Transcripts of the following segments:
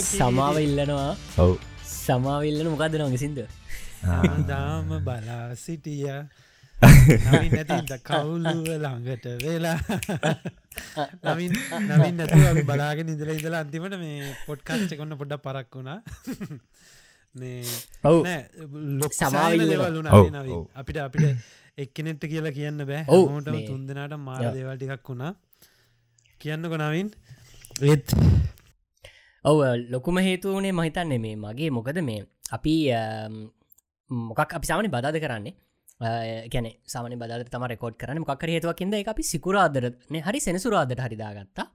සමාව ඉල්ලනවා. ඔව්. සමාවිල්ලන මොකක්ද නොග සිින්ද දාම බලා සිටිය. කවුලුව ළඟට වෙලා. නවින් නවින් නැතුව අපි බලාගෙන ඉදල ඉදලා අන්තිමට මේ පොඩ්කාස්ට කොන්න පොඩ්ඩ පරක් වුණා. මේ ඔව්. ලොක් සමාවිල්ල සමාවිල්ලුන ඔව්, නවී ඔව්. අපිට අපිට එක්කනෙට්ට කියලා කියන්න බෑ. ඔව්, හෝටම මේ- තුන්දෙනට මාර යා. දේවල් ටිකක් වුණා. කියන්න කොනවින් ඒත් ඔව ලොකුම හේතුවනේ මහිතන්නේ මේ මගේ මොකද මේ අපි මොකක් අපි සාමනි බදාද කරන්නේ? ගැන සාමන බදාද තම රෙකෝඩ් කරන මොකක් හේතුවකින්ද එක අපි සිකුරාදරන හරි සෙනසුරාදට හරිදාගත්තා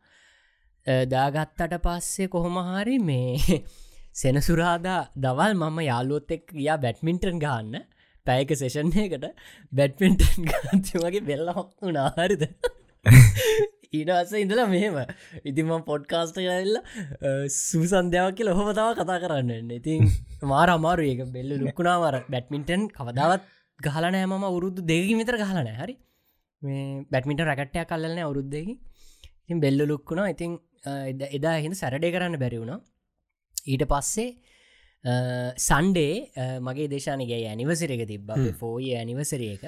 දාගත්තට පස්සේ කොහොමහරි මේ සෙනසුරාදා දවල් මම යාලුවොත් එක් යා බැට්මින්ටන් ගන්න පැයක සේෂන්යකට බැට්මින්ටන් ගන්ති වගේ බෙල්ලහක් වුණාහරිද ඊඩස ඉඳලා මෙහෙම. ඉතිම පොඩ්කාස්ට කරල්ල සූසන්ධයාවක් කියල හොම තව කතා කරන්න ඉතින් මාර අමාරු ඒක. බෙල්ල ලුක්ුණාවර බැට්මින්ටන් කවදාවත් ගහලනෑ මම. අවුරුදු දෙකි විතර ගහලන හරි? මේ බැටමිට රැකට්ටය කල්ලන අවුරුද්දකි ඉතින් බෙල්ල ලුක්කුණා. ඉතින් එදා- හිද සැරඩය කරන්න බැරි වුණා. ඊට පස්සේ සන්ඩේ මගේ දේශානගේ ඇනිවසර එක තිබ්බ. ෆෝය ඇනිවසර එක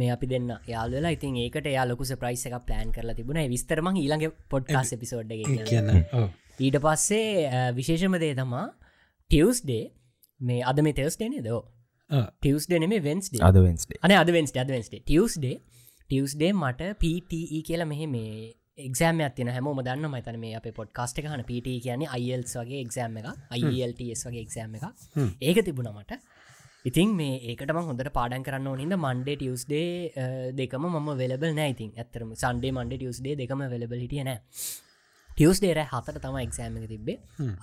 මේ අපි දෙන්න. යාලලා ඉතින් ඒකට යා ලොකු ප්‍රයිස් එක ප්ලෑන් කරලා තිබුණ. විස්තරම ඊළඟ පොඩ්කාස් එපිසෝඩ් කියන්න ඔව්. ඊට පස්සේ විශේෂම දේ තමා ටියවස්ඩේ මේ අද මේ තෙස්ටේනේ දෝ ඔව්. ටියවස්ඩේ නෙමේ වෙන්ස්ඩේ අද වෙන්ස්ඩේ අන අද වෙන්ස්ට අද වෙන්ස්ටේ ටියවස්ඩේ ටියවස්ඩේ මට PTE කියලා මෙහෙ මේ එක්ෂෑම ඇතින හැමෝම දන්න මතන මේ අප පොඩ්කාස්ට හන පිට කියන්නේ අයිල්ස් වගේ එක්ෂෑම් එක අයිල්ටස් වගේ එක්ෂෑම් එක හ්ම්. ඒක තිබුණ මට ඉතින් මේ ඒකටම හොඳට පාඩන් කරන්න ඕනින්ද මන්ඩේ ටියස්ඩේ දෙකම ම වෙලබල් නෑයිතින් ඇතරම සන්ඩේ මන්ඩ ටියස්ඩේ දෙකම වෙලබල් හිටිය නෑ. ටියස්ඩේර හතට තම එක්ෂෑම එක තිබේ.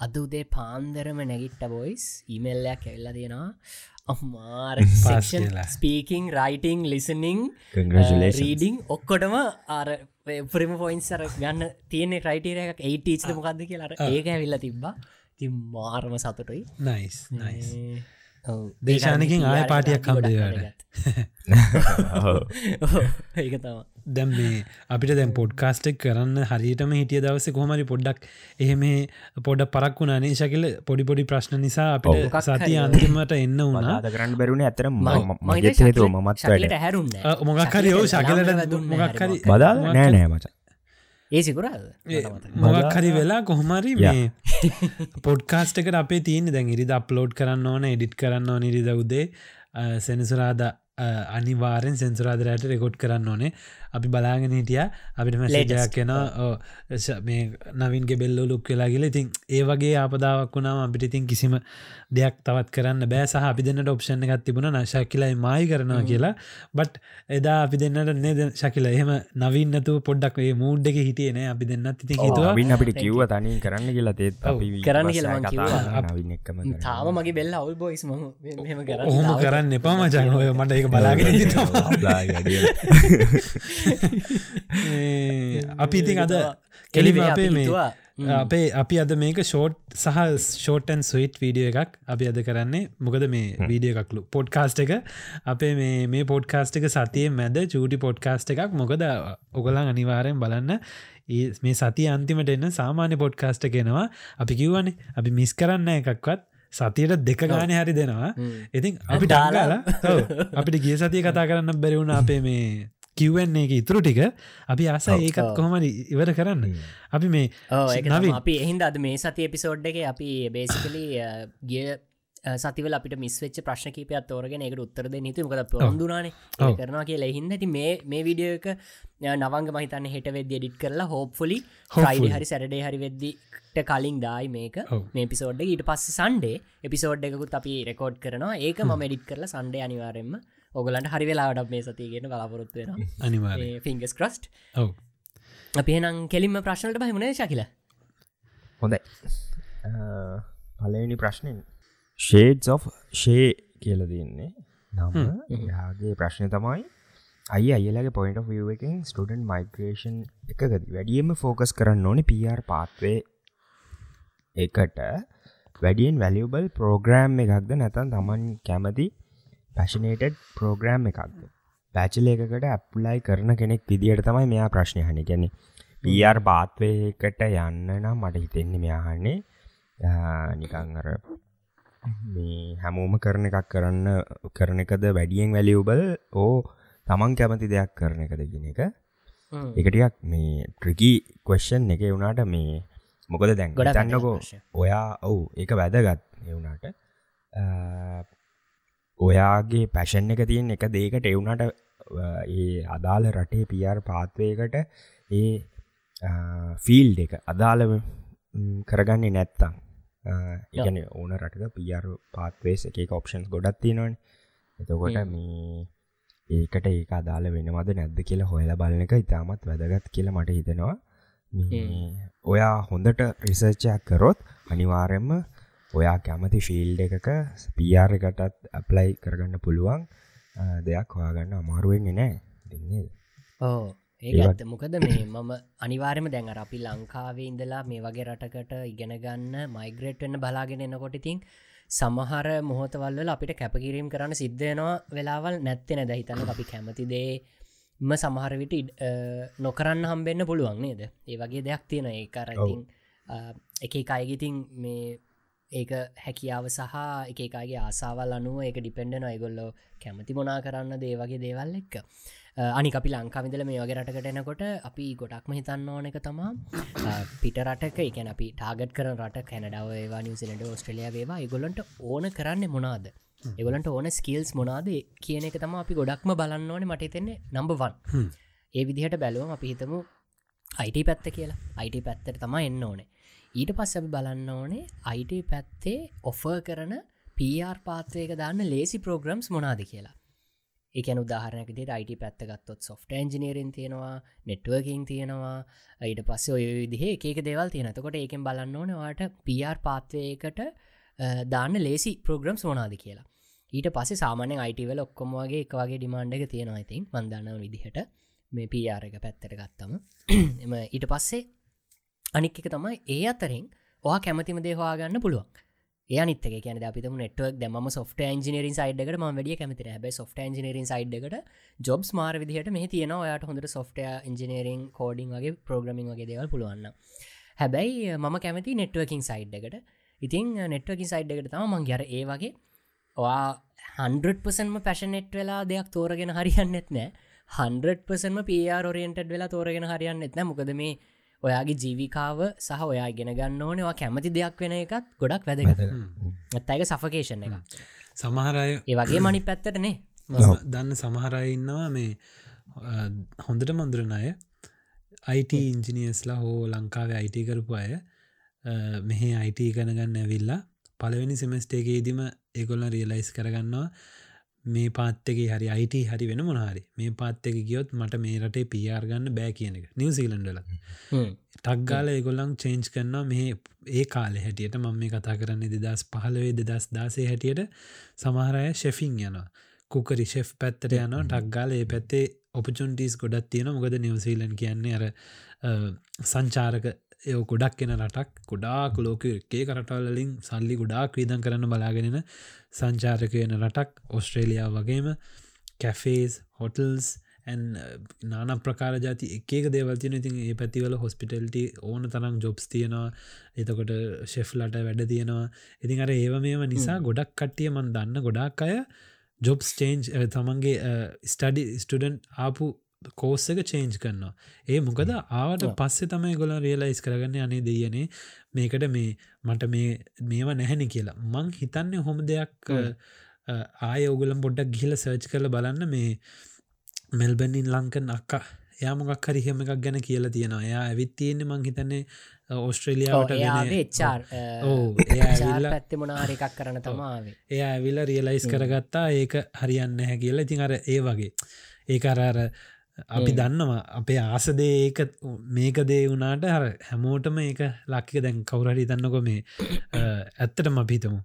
අද උදේ පාන්දරම නැගිට්ට බොයිස් ඉමල්ලයක් ඇල්ල දෙෙනවා අම්මාර. Speaking writing listening. රීඩිං ඔක්කොටම ආර ප්‍රම පොයින්සර ගන්න තියෙන ක්‍රයිටේර එකක්. ඒටීච් මොකක්ද කියලාට ඒක ඇවිල්ල තිබ්බා. ති මාරම සතුටුයි. නයිස් නයිස් ඒ. දේශානකින් ආය පාටියක්. ඔව්, ඒක තම දැම් මේ අපිට දැම් පොඩ්කාස්ටෙක් කරන්න හරියටම හිටිය දවස කොහමරි පොඩ්ඩක් එහෙම පොඩ පරක් වුණනේ ශකිල? පොඩි පොඩි ප්‍රශ්න නිසා. අපිට සති හරි. අන්තිමට එන්න වුණා. කරන්න බැරුණ ඇතර අ, මොකක් හරි ඔව් ශකිලට හරි බදා නෑ නෑ මච ඒ සිකුරාද ඒ, මොකක් හරි වෙලා කොහොමරි. මේ පොඩ්කාස්ටකට අපේ තියන දැන් ඉරිද අප්ලෝඩ් කරන්න ඕන එඩිට් කරන්න ඕන ඉරිද උදේ. සෙනසුරාද අනිවාරෙන් සෙන්සුරාදරයට රෙකොඩ් කරන්න ඕනේ. අපි බලාගෙන හිටිය අපිට මැසේජයක්. කෙන මේ නවින්ගේ බෙල්ලෝ ලුක් වෙලා කියල. ඉතින් ඒ වගේ ආපදාවක් වුණාම අපිට ඉතින් කිසිම දෙයක් තවත් කරන්න බෑ. සහ අපි දෙන්නට ඔප්ෂණ එකත් තිබුණ නශකිලයි මයි කරනවා කියලා. බට් එදා අපි දෙන්නට නේද? ශකිල එහෙම නවින්නතු පොඩ්ඩක් ඒ මූඩ් එක හිටියනේ අපි දෙන්නත් ඉතින් හිතුවා. අපිට කිව්ව තනින් කරන්න කියලා. තේත් කරන්න කියලා මං කිව්වා. නවින්න එක්කම කරන්න. තාම මගේ බෙල්ල අවුල් බොයිස් ම මෙම කර ඔහොම කරන්න එපා මචන් ඔය මට එක බලාගෙන අපි ඉතින් අද කෙලිම අපේ මේ අපේ අපි අද මේක ෂෝට් සහ ෂෝටන් සුයිට් වීඩියෝ එකක් අපි අද කරන්නේ. මොකද මේ වීඩිය එකක්ලු පොඩ්කාස්ට එක. අපේ මේ මේ පොඩ්කාස්ට එක සතිය මැද චූටි පොඩ්කාස්ට එකක්. මොකද ඔගලන් අනිවාරයෙන් බලන්න මේ සති අන්තිමට එන්න සාමාන්‍ය පොඩ්කාස්ට කෙනවා අපි කිව්වනේ අපි මිස් කරන්න එකක්වත් සතියට දෙක ගානය හරි දෙනවා. ඉතින් අපි ඩාලාලා අපිට ගිය සතිය කතා කරන්න බැරිවුණ අපේ මේ කිව්වන්නේ එක ඉතුරු ටික. අපි ආස ඒකත්. කොහොමරි ඉවර කරන්න? අපි මේ. අපි එහින්ද අද මේ සති එපිසෝඩ් එක අපි බේසිකලි ගිය සතිවල අපිට මිස්වෙච් ප්‍රශ්න කීපයක් තෝරගෙන එකට උත්තර නීති මොකද පොන්දුනාන. කරනවා කියලා එහින්ද ඇති මේ මේ විඩියෝ එක නවංග මහිතන්න හෙට වෙද ඩිට් කරලා හෝප්ෆලි. ්‍රයිඩ හරි සැරඩේ හරි වෙද්දිට කලින් දායි මේක. මේ පිසෝඩ් ඊට පස්ස සන්ඩේ එපිසෝඩ් එකකුත් අපි රෙකෝඩ් කරනවා. ඒක ම ඩිට් කරලා සන්ඩේ අනිවාරෙන්ම ඔගලන්ට හරි වෙලාට මේ සතියගෙන බලාපොරොත්තු වෙන අනිවාර ෆිංගස් ක්‍රස්ට් ඔව. අපි නම් කෙලින්ම ප්‍රශ්නට බහිමන ශකිල? හොඳයි. පලනි ප්‍රශ්නෙන් ෂේඩ් of ෂේ කියල දෙන්නේ. නම් යාගේ ප්‍රශ්නය තමයි අයි අයලගේ පොයින්ට ිය එකින් ස්ටඩන් මයිග්‍රේෂන් එකකද වැඩියම ෆෝකස් කරන්න ඕනේ පර් පාත්වේ එකට. වැඩියෙන් වැලියබල් ප්‍රෝග්‍රෑම් එකක්ද නැතන් තමන් කැමති පැශනේටඩ් ප්‍රෝග්‍රෑම් එකක්ද? පැචල එකකට ඇප්ලයි කරන කෙනෙක් විදිට තමයි මෙයා ප්‍රශ්නය හනි ගැන පියර් පාත්වයකට යන්න නම් මට හිතෙන්නේ මෙයාහන්නේ නිකං අර මේ හැමෝම කරන එකක් කරන්න කරන එකද වැඩියෙන් වැලියබල් ඕ තමන් කැමති දෙයක් කරන එකද ගෙන එක. එකටියක් මේ ට්‍රිකි කොස්්ෂන් එක වුණාට මේ මොකද දැන් ගොඩන්නකෝ ඔයා ඔවු ඒක වැදගත් එවුණට ඔයාගේ පැෂන් එක තියෙන් එක දේකට එවුණට ඒ අදාළ රටේ පියර් පාත්වයකට ඒ ෆිල් එක අදාළව කරගන්නේ නැත්තං ඉගන ඕන රටක පියර් පාත්වේස් එක ඔප්ෂන්ස් ගොඩත් තියෙනවන. එතකොට මේ ඒකට ඒක අදාල වෙනවද නැද්ද කියලා හොයල බලන එක ඉතාමත් වැදගත් කියලා මට හිතෙනවා. ඔයා හොඳට රිසර්චයක් කරොත් අනිවාරෙන්ම ඔයා කැමති ෆිල්ඩ එකක පියාර එකටත් ඇප්ලයි කරගන්න පුළුවන් දෙයක් හොයාගන්න අමාරුවෙන්නේ නෑ දෙන්නේ ඕ ඒත් මොකද මේ මම අනිවාරම දැන් අපි ලංකාවේ ඉඳලා මේ වගේ රටකට ඉගෙන ගන්න මයිග්‍රේට් වෙන්න බලාගෙන එන්නකොට ඉතින් සමහර මොහොතවල්ල අපිට කැපකිරීම් කරන්න සිද්ධයනවා වෙලාවල් නැත්තෙන දැහිතන්න අපි කැමතිදේ ම සමහර විට නොකරන්න හම්බෙන්න්න පුළුවන් නේද? ඒ වගේ දෙයක් තියෙන ඒ කරඉතින් එක අයගිතින් මේ ඒක හැකියාව සහ එකකාගේ ආසාවල් අනුව ඒක ඩිපෙන්ඩන අයගොල්ලෝ කැමති මොනා කරන්න දේ වගේ දේවල් එක්ක අනි අපි ලංකාවිදල මේ වගේ රටකට එනකොට අපි ගොඩක්ම හිතන්න ඕන එක තමා පිට රටක එකන අපි ටාගට කර රට කැනඩාව ඒවා නිවසිලට ඔස්ට්‍රලිය වේවා ඉගොලන්ට ඕන කරන්න මොනාද? එවලට ඕන ස්කිල්ස් මොනාද? කියන එක තම අපි ගොඩක්ම බලන්න ඕන මට තෙන්නේ නම්බවන් ඒ විදිහට බැලුවම අපි හිතමු අයිට පැත්ත කියලා. අයිට පැත්තට තම එන්න ඕනේ. ඊට පස්ස අපි බලන්න ඕනේ අයිට පැත්තේ ඔෆර් කරන පර් පාත්වයක දාන්න ලේසි ප්‍රෝග්‍රම්ස් මොනාද කියලා එකන උදාහරනකෙට අයිට පැත්තගත්තොත් සොෆ්ට ඇන්ජිනීරෙන් තියෙනවා නෙට්වර්කින් තියෙනවා. ඊට පස්ස ඔය විදිහ එක දේවල් තියෙනතකොට ඒකෙන් බලන්න ඕනවාට පර් පාත්වයකට දාන්න ලේසි ප්‍රෝග්‍රම්ස් මොනාද කියලා. ඊට පස්සේ සාමානෙන් අයිටවල ඔක්කොමගේ එක වගේ ඩිමාන්්ඩ එක තියෙනවා ඉතින් මන්දන්න විදිහට මේ පර් එක පැත්තට ගත්තම. එම ඊට පස්සේ අනික් එක තමයි ඒ අතරින් වා කැමතිම දේහවාගන්න පුළුවන්. යනිත කියන අපිත නෙටවක් දම සොට න්ජිනරින් සයිඩ්කට ම වැඩිය කැමති හැබ සොට න්ජිනරින් සයිඩ්කට ජොබ්ස් මාර විදිහට මේ තියෙන යට හොඳට සොෆ්ට ඉන්ජිනරින් කෝඩිං වගේ ප්‍රෝග්‍රමින් වගේ දෙවල් පුළුවන්න හැබැයි මම කැමති නෙට්වකින් සයිඩ්කට ඉතින් නෙට්වකින් සයිඩ්කට තම මං ගැර ඒ වගේ වා 100%ම පැෂනෙට් වෙලා දෙයක් තෝරගෙන හරියන්නෙත් නෑ. 100%ම පR ෝරියන්ට් වෙලා තෝරගෙන හරියන්න එත්න මොකද මේ ඔයාගේ ජීවිකාව සහ ඔයා ගෙන ගන්න ඕනවා කැමති දෙයක් වෙන එකත් ගොඩක් වැදගත. ඇත්තයික සෆකේෂන් එක සමහරය ඒ වගේ මනි පැත්තටනේ දන්න සමහරය ඉන්නවා මේ හොඳට මන්දුරන අය අයිට ඉංජිනියස්ලා හෝ ලංකාවේ අයිට කරපු අය මෙහෙ අයිට ගණගන්න ඇවිල්ලා පලවෙනි සෙමස්ටේගේදීම ඒගොල්ල රියලයිස් කරගන්නවා මේ පාත්තගේ හරි අයිට හරි වෙන මොනහරි මේ පාත්තක ගියොත් මට මේ රටේ පියාර් ගන්න බෑ කියන එක. නිවසීලන්ඩල ටක්ගාල ඒගොල්ලං චේන්ජ් කරන්නවා මේ ඒ කාල හැටියට මම මේ කතා කරන්නේ දෙදස් පහලවේ දෙදස් දාසේ හැටියට සමහරය ශෙෆින් යනවා. කුකරි ශෙෆ් පැත්තට යනවා. ටක්ගාල ඒ පැත්තේ ඔපචුන්ටිස් ගොඩත් තියෙන මොකද නිවසීලන් කියන්නේ අර සංචාරක ඒ ගොඩක් එන රටක් ගොඩාක් ලෝක එකේ කරටවලින් සල්ලි ගොඩාක් වීදන් කරන්න බලාගෙනෙන සංචාරක වෙන රටක්. ඔස්ට්‍රේලියයා වගේම කැෆේස් හොටල්ස් නාන ප්‍රකාර ජාති එකක දේවල්තින ඉතින් ඒ පැතිවල හොස්පිටල්ට ඕන තරම් ජොබ්ස් තියෙනවා. එතකොට ශෙෆ්ලට වැඩ තියෙනවා ඉතින් අර ඒව මේම නිසා ගොඩක් කට්ටිය මන් දන්න ගොඩක් අය ජොබ්ස් චේන්ජ් තමන්ගේ ස්ටඩි ස්ටඩන්් ආපු කෝස් එක චේන්ජ් කරනවා. ඒ මොකද ආවට පස්සේ තමයි ගොල රියලයිස් කරගන්න අනේ දෙයනේ මේකට මේ මට මේ මේවා නැහැනි කියලා. මං හිතන්න හොම. දෙයක් ආය ඔගුලම් පොඩ්ඩක් ගිහිල සර්ච් කරල බලන්න මේ මෙල්බැනින් ලංකන් අක්කා යාමොකක් හරිහෙම එකක් ගැන කියලා තියෙනවා. එයා ඇවිත් තියෙන්නේ මං හිතන්නේ ඔස්ට්‍රේලියාවට පැත්ත මොනාර එකක් කරන තමාවේ එයා ඇවිල්ල රියලයිස් කරගත්තා ඒක හරියන්න හැ කියලා. ඉතින් අර ඒ වගේ. ඒ අරර අපි දන්නවා අපේ ආසදේ ඒක මේක දේ වුණාට හර හැමෝටම ඒක ලක්කික දැන් කවුරහරි දන්නකො මේ ඇත්තටම අපිතමු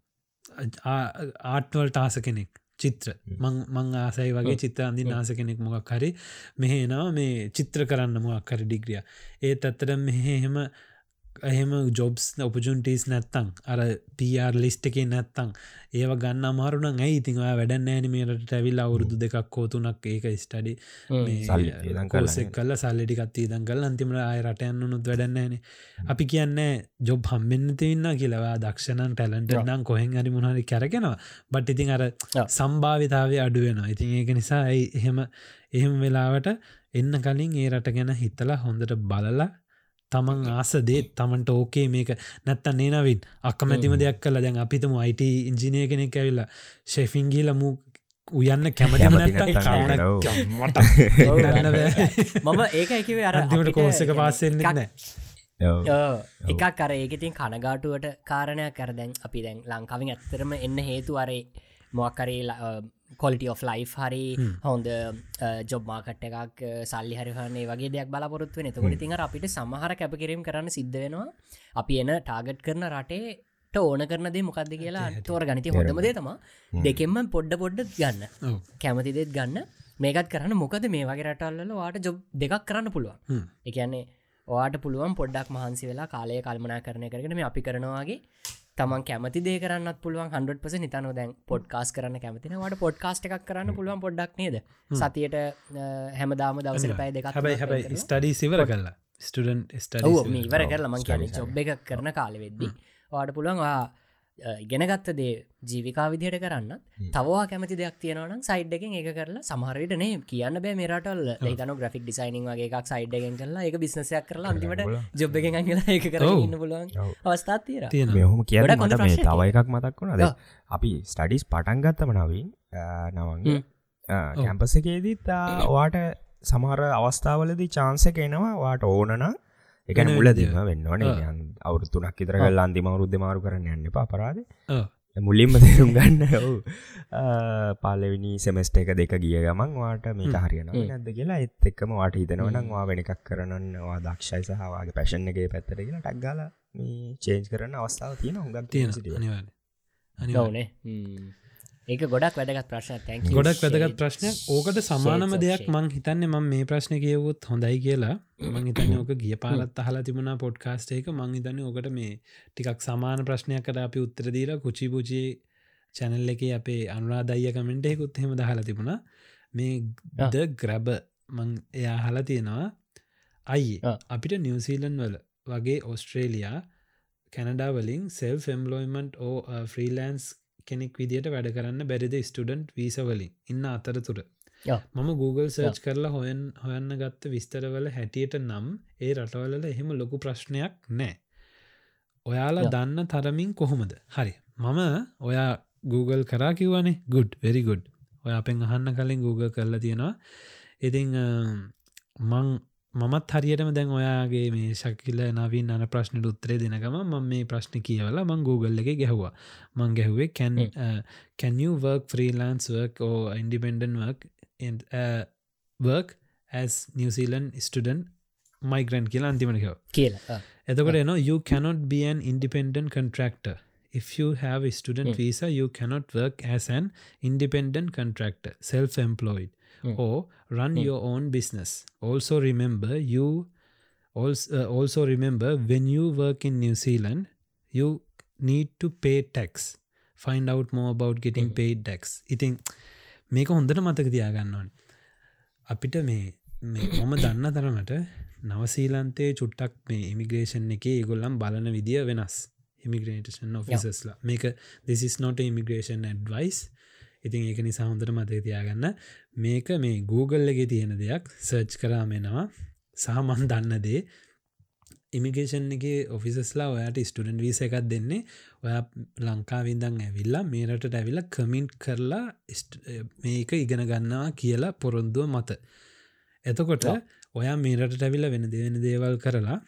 ආටවල් ටාස කෙනෙක් චිත්‍ර. මං ආසයි වගේ චිත්‍ර අන්දි නාස කෙනෙක් මොකක් හරි මෙහේනවා මේ චිත්‍ර කරන්න මොක් හරි ඩිග්‍රිය ඒත් ඇත්තට මෙහෙහෙම එහෙම ජොබ්ස් ඔපජුන්ටස් නැත්තං අර පර් ලිස්ට එක නැත්තං ඒව ගන්න අමාරුන ඇයි? ඉතින් වැඩ ෑනමට ඇවිල් අවුරුදු දෙකක් කෝතුනක් ඒක ස්ටඩි කෝසෙක් කල්ල සල්ලිටිකත් දන් කල් අන්තිමට අය රටයන්නුත් වැඩන්නෑන අපි කියන්නේ ජොබ් හම්බෙන්න්න තින්න කියලවා දක්ෂණන් ටැලන්ට නම් කොහෙන් හරි මුණහරි කැරගෙනවා. බට් ඉතින් අර සම්භාවිතාව අඩුවෙනවා ඉතින් ඒක නිසා ඇයි එහෙම එහෙම වෙලාවට එන්න කලින් ඒ රට ගැන හිතලා හොඳට බලලා තමන් ආසදේ තමන්ට ඕකේ මේක. නැත්ත නේනවින් අක්කමැතිම දෙයක් කල දැන් අපිතම අයිට ඉංජිනය කෙනෙක් ඇවිල්ලා ශෙෆිංගීල මු උයන්න කැමතිම මම ඒක එකවේ අරදිමට කෝසක පාසෙන්න්න නෑ එකක් කර ඒකතින් කනගාටුවට කාරණයක්. කර දැන් අපි දැන් ලංකාවින් ඇත්තරම එන්න හේතු අරේ මොක්කරේ කොලිට of ලයි් හරි හොඳ ජොබ් මාකට එකක් සල්ලි හරිහන්නේ වගේ දෙයක් බලාපොරොත්ව නතකොට තිඟ අපිට සමහර කැපකිරීම කරන්න සිද්ධ වෙනවා. අපි එන ටාගට් කරන රටේ ඕන කරන දේ මොකක්ද කියලා තෝර ගනිති හොඳම දේ තම දෙකෙන්ම පොඩ්ඩ පොඩ්ඩ ගන්න. කැමති දෙත් ගන්න. මේකත් කරන්න. මොකද මේ වගේ රටල්ල වාට ජොබ් දෙකක් කරන්න පුළුවන්. එකන්නේ වාට පුළුවන් පොඩ්ඩක් මහන්සි වෙලා කාලය කල්මනා කරන කරගෙන මේ අපි කරනවාගේ තමන් කැමති දේ කරන්න පුළුවන් හන්ඩ පස නිතනව දැන් පොඩ්කාස් කරන්න කැමතින වට පොඩ්කාස්ට එකක් කරන්න පුළුවන් පොඩ්ඩක් නේද? සතියට හැමදාම දවසර පැයි දෙක හැබයි හැබයි ස්ටඩී සිවර කරලා. ස්ටඩන් ඉවර කරලා. මං කියන චොබ් එක කරන කාල වෙද්දි. වාට පුළුවන් ඉගෙනගත්ත දේ ජීවිකා විදිහට කරන්න තවා කැමති දෙයක් තියෙනවන සයිඩ් එකෙන් එක කරලා සමහරයට නේ කියන්න බෑ මේරටල් ඒතන ග්‍රෆික් ඩිසයිනිං වගේ එකක් සයිඩ් එකෙන් කරලා එක බිස්නසයක් කරලා අන්තිමට ජොබ් එක කියලා එක කරන්න පුළුවන් අවස්ථාත් තිර මෙහොම කියට මට මේ තව එකක් මතක් වුණද අපි ස්ටඩිස් පටන් ගත්තම නවින් නවන්ගේ කැම්පස එකේදීත් වාට සමහර අවස්ථාවලදී චාන්සක එනවා. වාට ඕනනා එකන මුලදීම වෙන්නවන අවුරුත්තුනක් ඉතර කල් අන්තිම අවරුද්ධ මාරු කරන්න යන්න පාපරාද මුලින්ම තේරුම් ගන්න. ඔවු. පාලවිනි සෙමස්ට එක දෙක ගිය ගමන් වාට මේක හරියන නැද කියලා එත් එක්කම වාට හිතනවනම් වා වෙනකක් කරන්නවා දක්ෂයි සහවාගේ පැශන් එකගේ පැත්තර කියලා ටක්ගල මේ චේන්ජ් කරන්න අවස්ථාව තියෙන හොගම් තියෙන අනිවානේ ඒක ගොඩක් වැදගත් ප්‍රශ්න ගොඩක් වැදගත් ප්‍රශ්නයක්. ඕකට සමානම දෙයක් මං හිතන්න මං මේ ප්‍රශ්න කියවුත් හොඳයි කියලා. මං හිතන්න ඕක ගිය පාලත් අහලා තිබුණා පොඩ්කාස්ට එක. මං හිතන්න ඕකට මේ ටිකක් සමාන ප්‍රශ්නයක්කට අපි උත්තරදීර කුචිපුචි චැනල් එක අපේ අනුරාදයිය කමෙන්ටෙකුත් හෙම දහලා තිබුණා. මේ ද ග්‍රැබ මං එයා හලා තියෙනවා. අයි අපිට නිවසීලන් වල වගේ ඔස්ට්‍රේලයා කැනඩාවලින් සෙල් ෆෙම්ලෝයිමන්ට් ඕ ෆ්‍රීලන්ස් කෙනෙක් විදිට වැඩ කරන්න බැරිද ස්ටඩන්ට් වීසවලින් ඉන්න අතරතුර. මම Google සර්ච් කරලා හොයන් හොයන්න ගත්ත විස්තරවල හැටියට නම් ඒ රටවලල එහෙම ලොකු ප්‍රශ්නයක් නෑ. ඔයාලා දන්න තරමින් කොහොමද? හරි. මම ඔයා Google කරා කිවනේ ගුඩ් වෙරි ගුඩ් ඔය අපෙන් අහන්න කලින් Google කරලා තියෙනවා. ඉතිං මං මමත් හරියටම දැන් ඔයාගේ මේ ශකිල නවින් අන ප්‍රශ්නට උත්තරේ දෙනකම ම මේ ප්‍රශ්න කියවලා මං Google එක ගැහවා. මං ගැහුවේ can or independent work in uh, work as New Zealand student migrant? කියලා අන්තිමට කියලා එතකොට එන you cannot be an independent contractor. If you have a student mm. visa you cannot work as an independent contractor. Self-employed mm. or run mm. your own business. Also remember you also, uh, also remember when you work in New Zealand you need to pay tax. Find out more about getting mm. paid tax. ඉතින් මේක හොඳට මතක තියාගන්න ඕන. අපිට මේ මොම දන්න තරමට නවසීලන්තේ චුට්ටක් මේ ඉමිග්‍රේෂන් එක ගොල්ලම් බලන විදිිය වෙනස් ඉමිග්‍රේටන් ඔෆිසස්ලා මේක දෙසිස් නොට ඉමිග්‍රේෂන් ඇඩ්වයිස් ඉතින් ඒක නිසා හොඳට මතක තියාගන්න. මේක මේ Google එක තියෙන දෙයක්. සර්ච් කරාමෙනවා සාමන් දන්න දේ. ඉමිගේෂන් එක ඔෆිසස්ලා ඔයාට ස්ටඩන්් වීස එකක් දෙන්නේ. ඔයා ලංකාවිදං ඇවිල්ලා මේරට ඇවිල්ල කමින්ට් කරලා මේක ඉගෙන ගන්නවා කියලා පොරොන්දුව මත. එතකොට ඔයා මේරට ඇවිල්ල වෙන දෙවෙන දේවල් කරලා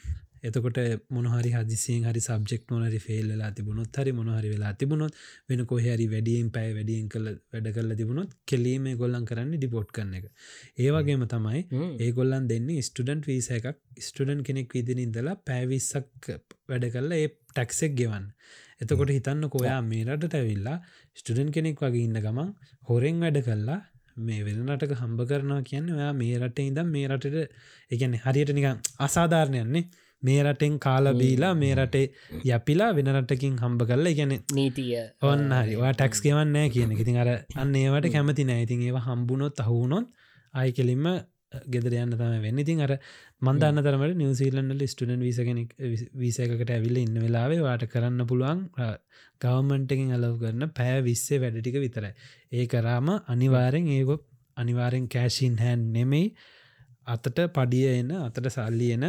එතකොට මොනහරි හදිසියෙන් හරි සබ්ෙක් මොනරි ෆෙල්ලා තිබුණොත් හරි මොනහරි වෙලා තිබුණොත් වෙන කොහරි වැඩියෙන් පැයි වැඩියෙන් කළ වැඩ කල්ල තිබුණොත් කෙලීම ගොල්ලන් කරන්න ඩිපෝට් කරන එක. ඒවගේම තමයි ඒගොල්ලන් දෙන්නේ ස්ටඩන්ට් වීස එකක්. ස්ටඩන් කෙනෙක් විදින ඉදලා පැවිස්සක් වැඩ කල්ල ඒ ටැක්සෙක් ගෙවන්න. එතකොට හිතන්න කොයා මේ රට ඇවිල්ලා ස්ටඩන් කෙනෙක් වගේ ඉන්න ගමන් හොරෙන් වැඩ කල්ලා මේ වෙනටක හම්බ කරනවා කියන්න ඔයා මේ රට ඉදම් මේ රටට එකන හරියට නික අසාධාරණයන්නේ මේ රටෙන් කාලබීලා මේ රටේ යපිලා වෙන රටකින් හම්බ කරලා ගැන නීතිය. ඔන්න හරිවා ටැක්ස් ගෙවන්නෑ කියන ඉතින් අර අන්න ඒවට කැමති නෑඉතින් ඒවා හම්බුණොත් අහුුණොත් අයි කෙලින්ම ගෙදර යන්න තම වෙන්න. ඉතින් අර මන්දන්න තරමට නිවසිීලන්ඩල ස්ටඩන් වීසගෙනෙක් වීසයකට ඇවිල්ල ඉන්න වෙලාවේ වාට කරන්න පුළුවන් ගවමන්ටකින් අලව් කරන්න පෑ විස්සේ වැඩටික විතරයි. ඒ කරාම අනිවාරෙන් ඒක අනිවාරෙන් කෑශීන් හැන් නෙමෙයි අතට පඩිය එන්න අතට සල්ලි එන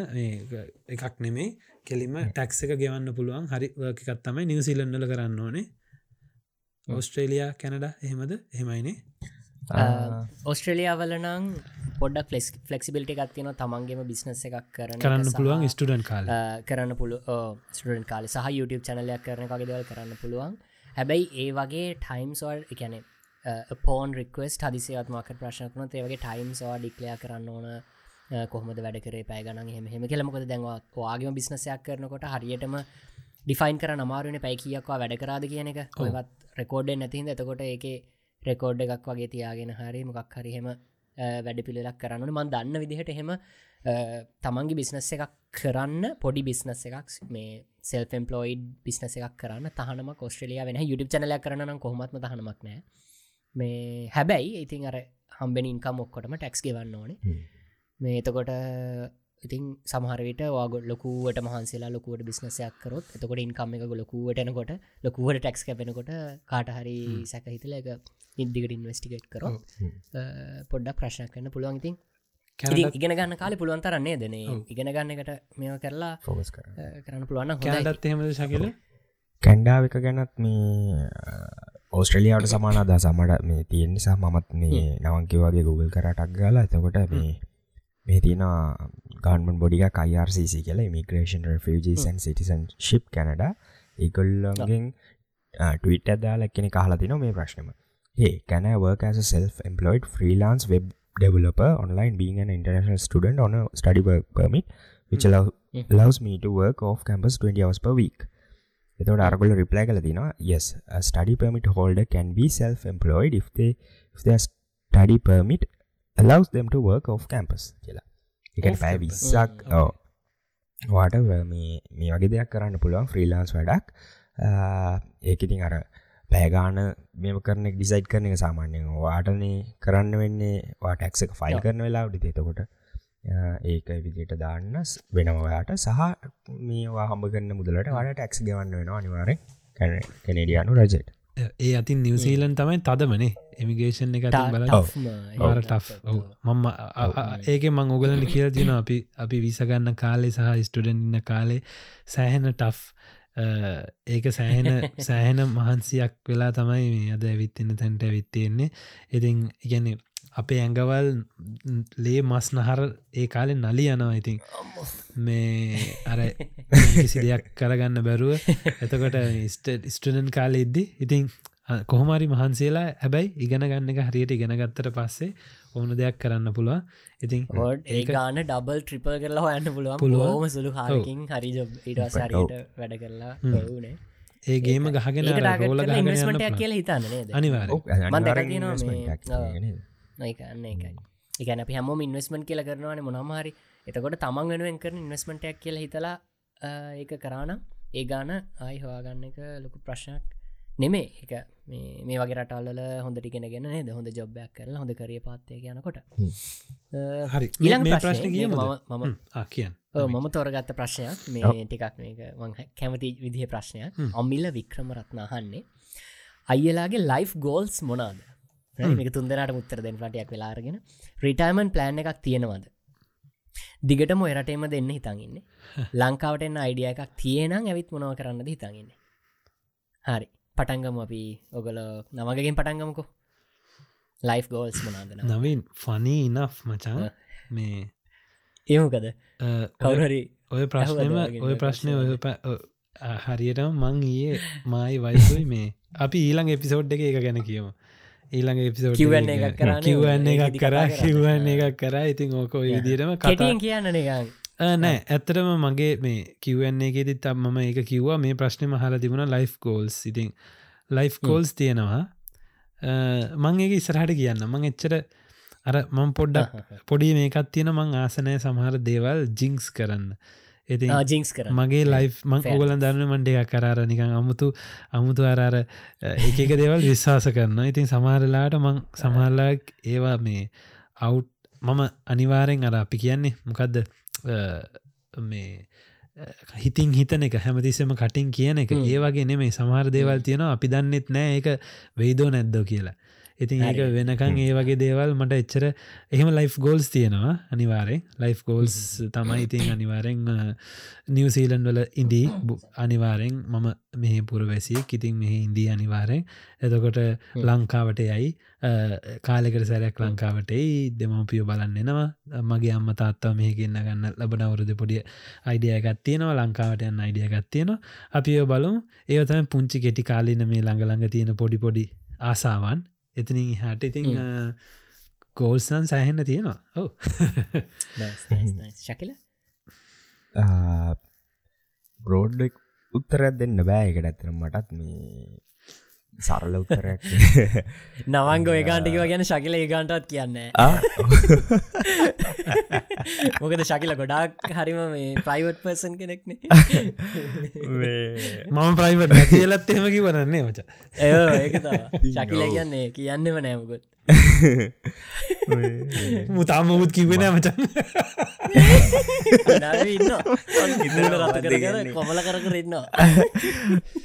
එකක් නෙමේ කෙලිම ටැක්ස එක ගෙවන්න පුළුවන්. හරි එකත් තමයි නිවසිීලන්නල කරන්න ඕනේ. ඔස්ට්‍රේලයා කැනඩ එහෙමද? එහෙමයිනේ. ඔස්ට්‍රලියාවල නම් පොඩක් ෆලෙස් ෆලෙක්සිබිලිටි එකත්තින තමන්ගේම බිස්නස එකක් කරන කරන්න පුළුවන් ස්ටඩන් කාල. කරන්න පුළු ස්ටන් කාල. සහ YouTube චනලයක් කරන වගේ දෙවල් කරන්න පුළුවන්. හැබැයි ඒ වගේ ටයිම්ස්වල් එකැනෙ පෝන් රික්වස්ට හදිසියත්මක ප්‍රශ්නකන ඒවගේ ටයිම්ස්වා ඩික්ලයා කරන්න ඕන කොහමද වැඩ කරේ පෑගන හෙම හෙම කෙලමකොද දැන්වා වාගේම බිස්නසයක් කරනකොට හරියටම ඩිෆයින් කර නමාරුවන පැයි කියක්වා වැඩ කරාද කියන එක. ඔයවත් රෙකෝඩ්ඩෙන් නැතිහිද එතකොට ඒක රෙකෝඩ් එකක් වගේ තියාගෙන හරි මොකක් හරිහෙම වැඩ පිළිලක් කරන්න මන් දන්න විදිහට එහෙම තමන්ගේ බිස්නස් එකක් කරන්න පොඩි බිස්නස් එකක් මේ සෙල්ෆම්පලෝයිඩ් බිස්නස එකක් කරන්න තහනම කොස්ට්‍රලිය වෙන යුටි චනල කරන්න කොහොමත්ම තහනමක් නෑ මේ හැබැයි ඉතින් අර හම්බෙන ඉන්කම් ඔක්කොටම ටැක්ස් ගෙවන්න ඕනේ. මේ එතකොට ඉතින් සමහරවිට වාගො ලොකුවට මහන්සේලා ලොකුවට බිස්නසයක් කරොත් එතකොට ඉන්කම් එක ලොකුවටනකොට ලොකුවට ටැක්ස් කැපෙනකොට කාටහරි සැක හිතල එක ඉන්දිකට ඉන්වස්ටිකේට් කර පොඩ්ඩක් ප්‍රශ්න කරන්න පුළුවන්. ඉතින් ඉගෙන ගන්න කාල පුළුවන් තරන්නේ දන ඉගෙන ගන්න එකට මෙ කරලා ෆෝස් කර කරන්න පුළුවන් කැනටත් එහෙමද ශකිල? කැන්ඩාව එක ගැනත් මේ ඕස්ට්‍රලියාවට සමාන අදා සමට මේ තියෙන් නිසා මමත් මේ නවංකිවගේ Google කරටක් ගලා. එතකොට මේ මේ තින ගන්මන් බොඩික කයිRCC කියලා ඉමිග්‍රේෂන් ෆජන් සිටිසන් ශිප් කැනඩ ඒකොල්ලගෙන් ටවිට අදාල එක්කෙන කාලතින මේ ප්‍රශ්නම. ඒ work as a self-employed freelance web developer online being an international student on a study work permit which allow, allows me to work off campus 20 hours per week එතවට අරගොල reply කල තිනවා yes study permit holder can be self-employed if they if their study permit allows them to work off campus කියලා. එක පැය විස්සක් ඕ වාට මේ වගේ දෙයක් කරන්න පුළුවන් ෆ්‍රීලාන්ස් වැඩක්. ඒකඉතින් අර පෑගාන මෙම කරන ඩිසයිට් කරන එක සාමාන්‍යයෙන් වාටනේ කරන්න වෙන්නේ වාටක්ස එක ෆයිල් කරන වෙලා ඩි එතකොට ඒක විදිට දාන්න වෙනවාට සහ මේවා හම්බ කරන්න මුදලට වාට ටැක්ස් ගවන්න වෙනවා අනිවාරෙන් කැනඩියනු රජට ඒ අතින් නිවසීලන් තමයි තදමනේ. එමිගේෂන් එක බල ට් මම ඒක මං ඔගලන කියල තින අපි අපි විසගන්න කාලේ සහ ස්ටඩන්න්න කාලේ සෑහෙන ටෆ් ඒක සෑහෙන සෑහෙන මහන්සියක් වෙලා තමයි මේ අද ඇවිත්තින්න තැන්ට ඇවිත්තයෙන්නේ ඉතින් ඉගැන අපේ ඇඟවල් ලේ මස් නහර ඒ කාලෙ නලි යනවා ඉතින්. මේ අර කිසි දෙයක් කරගන්න බැරුව. එතකොට ස්ටඩන් කාලෙ ඉද්දි ඉතින් කොහොමරි මහන්සේලා හැබැයි ඉගෙන ගන්න එක හරියට ඉගෙන ගත්තට පස්සේ ඕන දෙයක් කරන්න පුළුව ඉතින් ඒ ගාන ඩබල් ට්‍රිපල් කරලා හොයන්න පුළුවන්. පුළුවම සුළු හාකින් හරි ඉටසරයට වැඩ කරලා වනේ ඒගේම ගහගෙන රෝල ඉන්වස්මටයක් කියල හිතන්න අනිවාර ඒකන්න එකයි එකන අපි හැම ඉන්වස්මට කියල කරනවාන මොනමහරි එතකොට තමන් වෙනුවෙන් කරන ඉන්වස්මටයක් කියල හිතලා ඒක කරානම් ඒ ගාන ආයි හවාගන්න එක ලොකු ප්‍රශ්නයක් නෙමේ එක මේ වගේ රටල්ල හොඳට ගෙනගෙන ද හොඳ ජොබ්බයක් කරලා හොඳ කරය පාත්තය කියනකොට හරි. ඊළඟ ප්‍රශ්න මම කියන්න. මම තොරගත්ත ප්‍රශ්නයක්. මේ ටිකක් මේක කැමති විදිහ ප්‍රශ්නයක්. අම්මිල්ල වික්‍රම රත්නාහන්නේ අයියලාගේ ලයිෆ් ගෝල්ස් මොනාද මේක තුන්දරට මුත්තර දෙන්න පටයක් වෙලාරගෙන රිටයිමන් ප්ලෑන් එකක් තියෙනවද? දිගටම එරටේම දෙන්න හිතන්ඉන්න ලංකාවට එන්න අයිඩිය එකක් තියෙනම් ඇවිත් මොනව කරන්නද හිතන්ඉන්න හරි. පටන්ගම අපි. ඔගල නමගගෙන් පටන්ගමකෝ ලයිෆ් ගෝල්ස් මොනාද නවින්. ෆනී ඉනෆ් මචා. මේ ඒමකද කවුහරි ඔය ප්‍රශ්නම ඔය ප්‍රශ්නය? ඔය හරියටම මං ඊයේ මයි වයිසුයි මේ. අපි ඊළඟ එපිසෝඩ් එක එක ගැන කියම ඊළඟ එපිසෝඩ් කිවන්න එකක් කරන්න කිවන්න එකක් කරා කිවන්න එකක් කරා. ඉතින් ඕකෝ විදිරම කටියෙන් කියන්න නිකං නෑ. ඇත්තටම මගේ මේ කිවන්නේ එකෙදි තම් මම ඒක කිව්වා. මේ ප්‍රශ්නය හර තිබුණ ලයිෆ් කෝල්ස් ඉතින් ලයිෆ් කෝල්ස් තියෙනවා. මං ඒක ඉස්සරහට කියන්න මං එච්චර අර මං පොඩ්ඩක් පොඩි මේකත් තියෙන මං ආසනය සමහර දේවල් ජිංක්ස් කරන්න ඉති ජිංස් කර මගේ ලයි් මං. ඔගලන් දන්න මන්ඩේ අකරාර නිකං අමුතු අමුතු අරාර එකක දේවල් විශ්වාස කරන්න ඉතින් සමාරලාට මං සමහරලාක් ඒවා මේ අවු් මම අනිවාරෙන් අර අපි කියන්නේ මොකක්ද මේ හිතින් හිතන එක හැමතිස්සම කටින් කියන එක. ඒවගේ නෙමේ සමහර දේවල් තියෙනවා. අපි දන්නෙත් නෑ ඒක වෙයිදෝ නැද්දෝ කියලා ඉතින් ඒක. වෙනකං ඒ වගේ දේවල් මට එච්චර එහෙම ලයිෆ් ගෝල්ස් තියෙනවා අනිවාරෙන් ලයිෆ් ගෝල්ස් තමයි ඉතින් අනිවාරෙන් නිවසීලන් වල බු- අනිවාරෙන් මම මෙහ පුරවැසියෙක් ඉතින් මෙහ ඉන්දී අනිවාරෙන් එතකොට ලංකාවට යයි. කාලෙකට සැරයක් ලංකාවටයි දෙමවපියෝ බලන්න එනවා. මගේ අම්ම තාත්තා මෙහකින්න ගන්න ලබනවරුද පොඩිය අයිඩිය ගත්තියනවා ලංකාවට යන්න අයිඩිය ගත්තියනවා අපියෝ බලු ඒවතම පුංචි කෙටි කාලින මේ ළඟළඟ තියෙන පොඩි පොඩි ආසාවන් එතනින් හට ඉතින් කෝල්සන් සෑහෙන්න තියෙනවා. ඔව. ශකිල? බ්‍රෝඩ් උත්තරත් දෙන්න බෑයකට ඇතර මටත් මේ සරල උත්තරයක්. නවංග ඒකාන්ටිකව ගැන ශකිල ඒකාන්ටත් කියන්න මොකද ශකිල ගොඩක් හරිම මේ ප්‍රයිවට් පර්සන් කෙනෙක්න මම ප්‍රයිවට නැතිලත් එහෙම කිවරන්නේ මච. ශකිල කියන්නේ කියන්නෙම නෑමකොත් මුතාම මුත් කිවෙන මචන් කොමල කර කර ඉන්නවා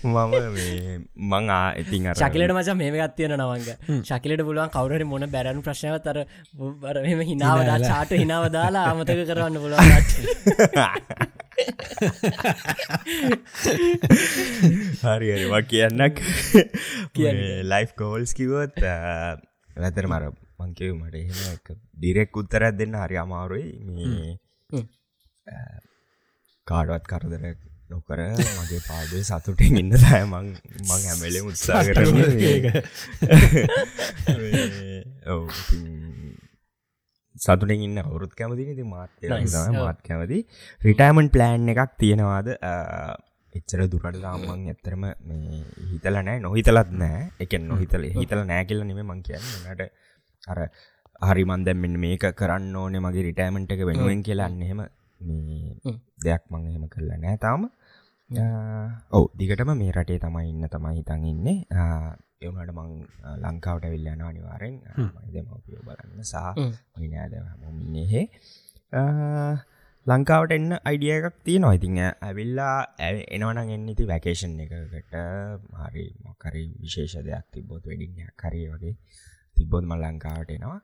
මම මේ මං ආ ඉතින් අර ශකිලට මච මේ ගත්තියන නවංග ශකිලට පුළුවන් කවුරට මොන බැරන් ප්‍රශ්නව තර මෙම හිනාවදා චාට හිනාව දාලා අමතක කරන්න පුළුවන් හරි හරිවා කියන්නක් කියන්න. ලයිෆ් කෝල්ස් කිවොත් ඇතර මර මංකව මට එහෙම ඩිරෙක් උත්තරත් දෙන්න හරි අමාරුයි. මේ. කාඩුවත් කරදර නොකර මගේ පාදය සතුටින් ඉන්න දෑ මං මං හැමලෙ උත්සා ඉතින් සතුටින් ඉන්න අවුරුත් කැමති ති මාත්‍ය. මාත් කැමති. රිටෑමන්් ප්ලෑන් එකක් තියෙනවාද? එච්චර දුරට දාම්මන් ඇත්තරම හිතල නෑ. නොහිතලත් නෑ. එක නොහිතල හිතල නෑ කියල නෙම මං කියන්න. නට අර හරි මන්දැ මෙන්න මේක කරන්න ඕනේ මගේ රිටෑමන්ට් එක වෙනුවෙන් කියලාන්න එහෙම මේ. දෙයක් මං එහෙම කරලා නෑ තාම. ඔව්. දිගටම මේ රටේ තමයි ඉන්න තමයි හිතන් ඉන්නේ. එවනට මං ලංකාවට වෙල්ලන අනිවාරෙන් දෙමපියෝ බලන්න සහ හ්ම්. මගේ නෑද හමොමින්නේහෙ ලංකාවට එන්න අයිඩිය එකක් තිය නොයිතිං ඇවිල්ලා එනවන එන්නති වැකේෂන් එකකට. හරි මොකරි විශේෂ දෙයක් තිබොත් වැඩින්න කරේ වගේ තිබොත්ම ලංකාවට එනවා.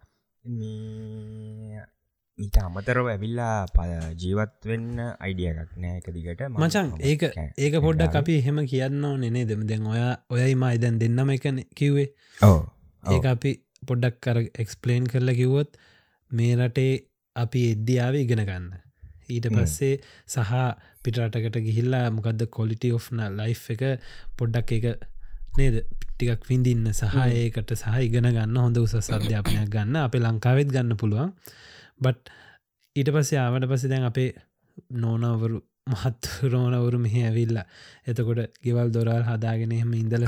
ඊට අමතරව ඇවිල්ලා ප ජීවත් වෙන්න අයිඩිය එකක් නෑ එක දිගට. මචන් ඒක ඒක පොඩ්ඩක් අපි එහෙම කියන්න නෙනේ දෙම දෙන් ඔය ඔයයි මයි දැන් දෙන්නම එකන කිව්වේ. ඔව්. ඒක අපි පොඩ්ඩක් කර එක්ස්පලේන් කරලා කිව්වොත් මේ රටේ අපි එද්දියාව ඉගෙන ගන්න. ඊට පස්සේ සහ පිටරටකට ගිහිල්ලා මොකක්ද කොලිටි ඔෆ්න ලයි් එක පොඩ්ඩක් එක නේද ටිකක් විඳින්න සහ ඒකට සහ ඉගෙන ගන්න හොඳ උසස් අධ්‍යාපනයක් ගන්න අපේ ලංකාවෙත් ගන්න පුළුවන්. බට් ඊට පස්සේ ආවට පස්සේ දැන් අපේ නෝනවරු මහත් රෝනවරු මෙහ ඇවිල්ලා. එතකොට ගෙවල් දොරල් හදාගෙන එහෙම ඉඳල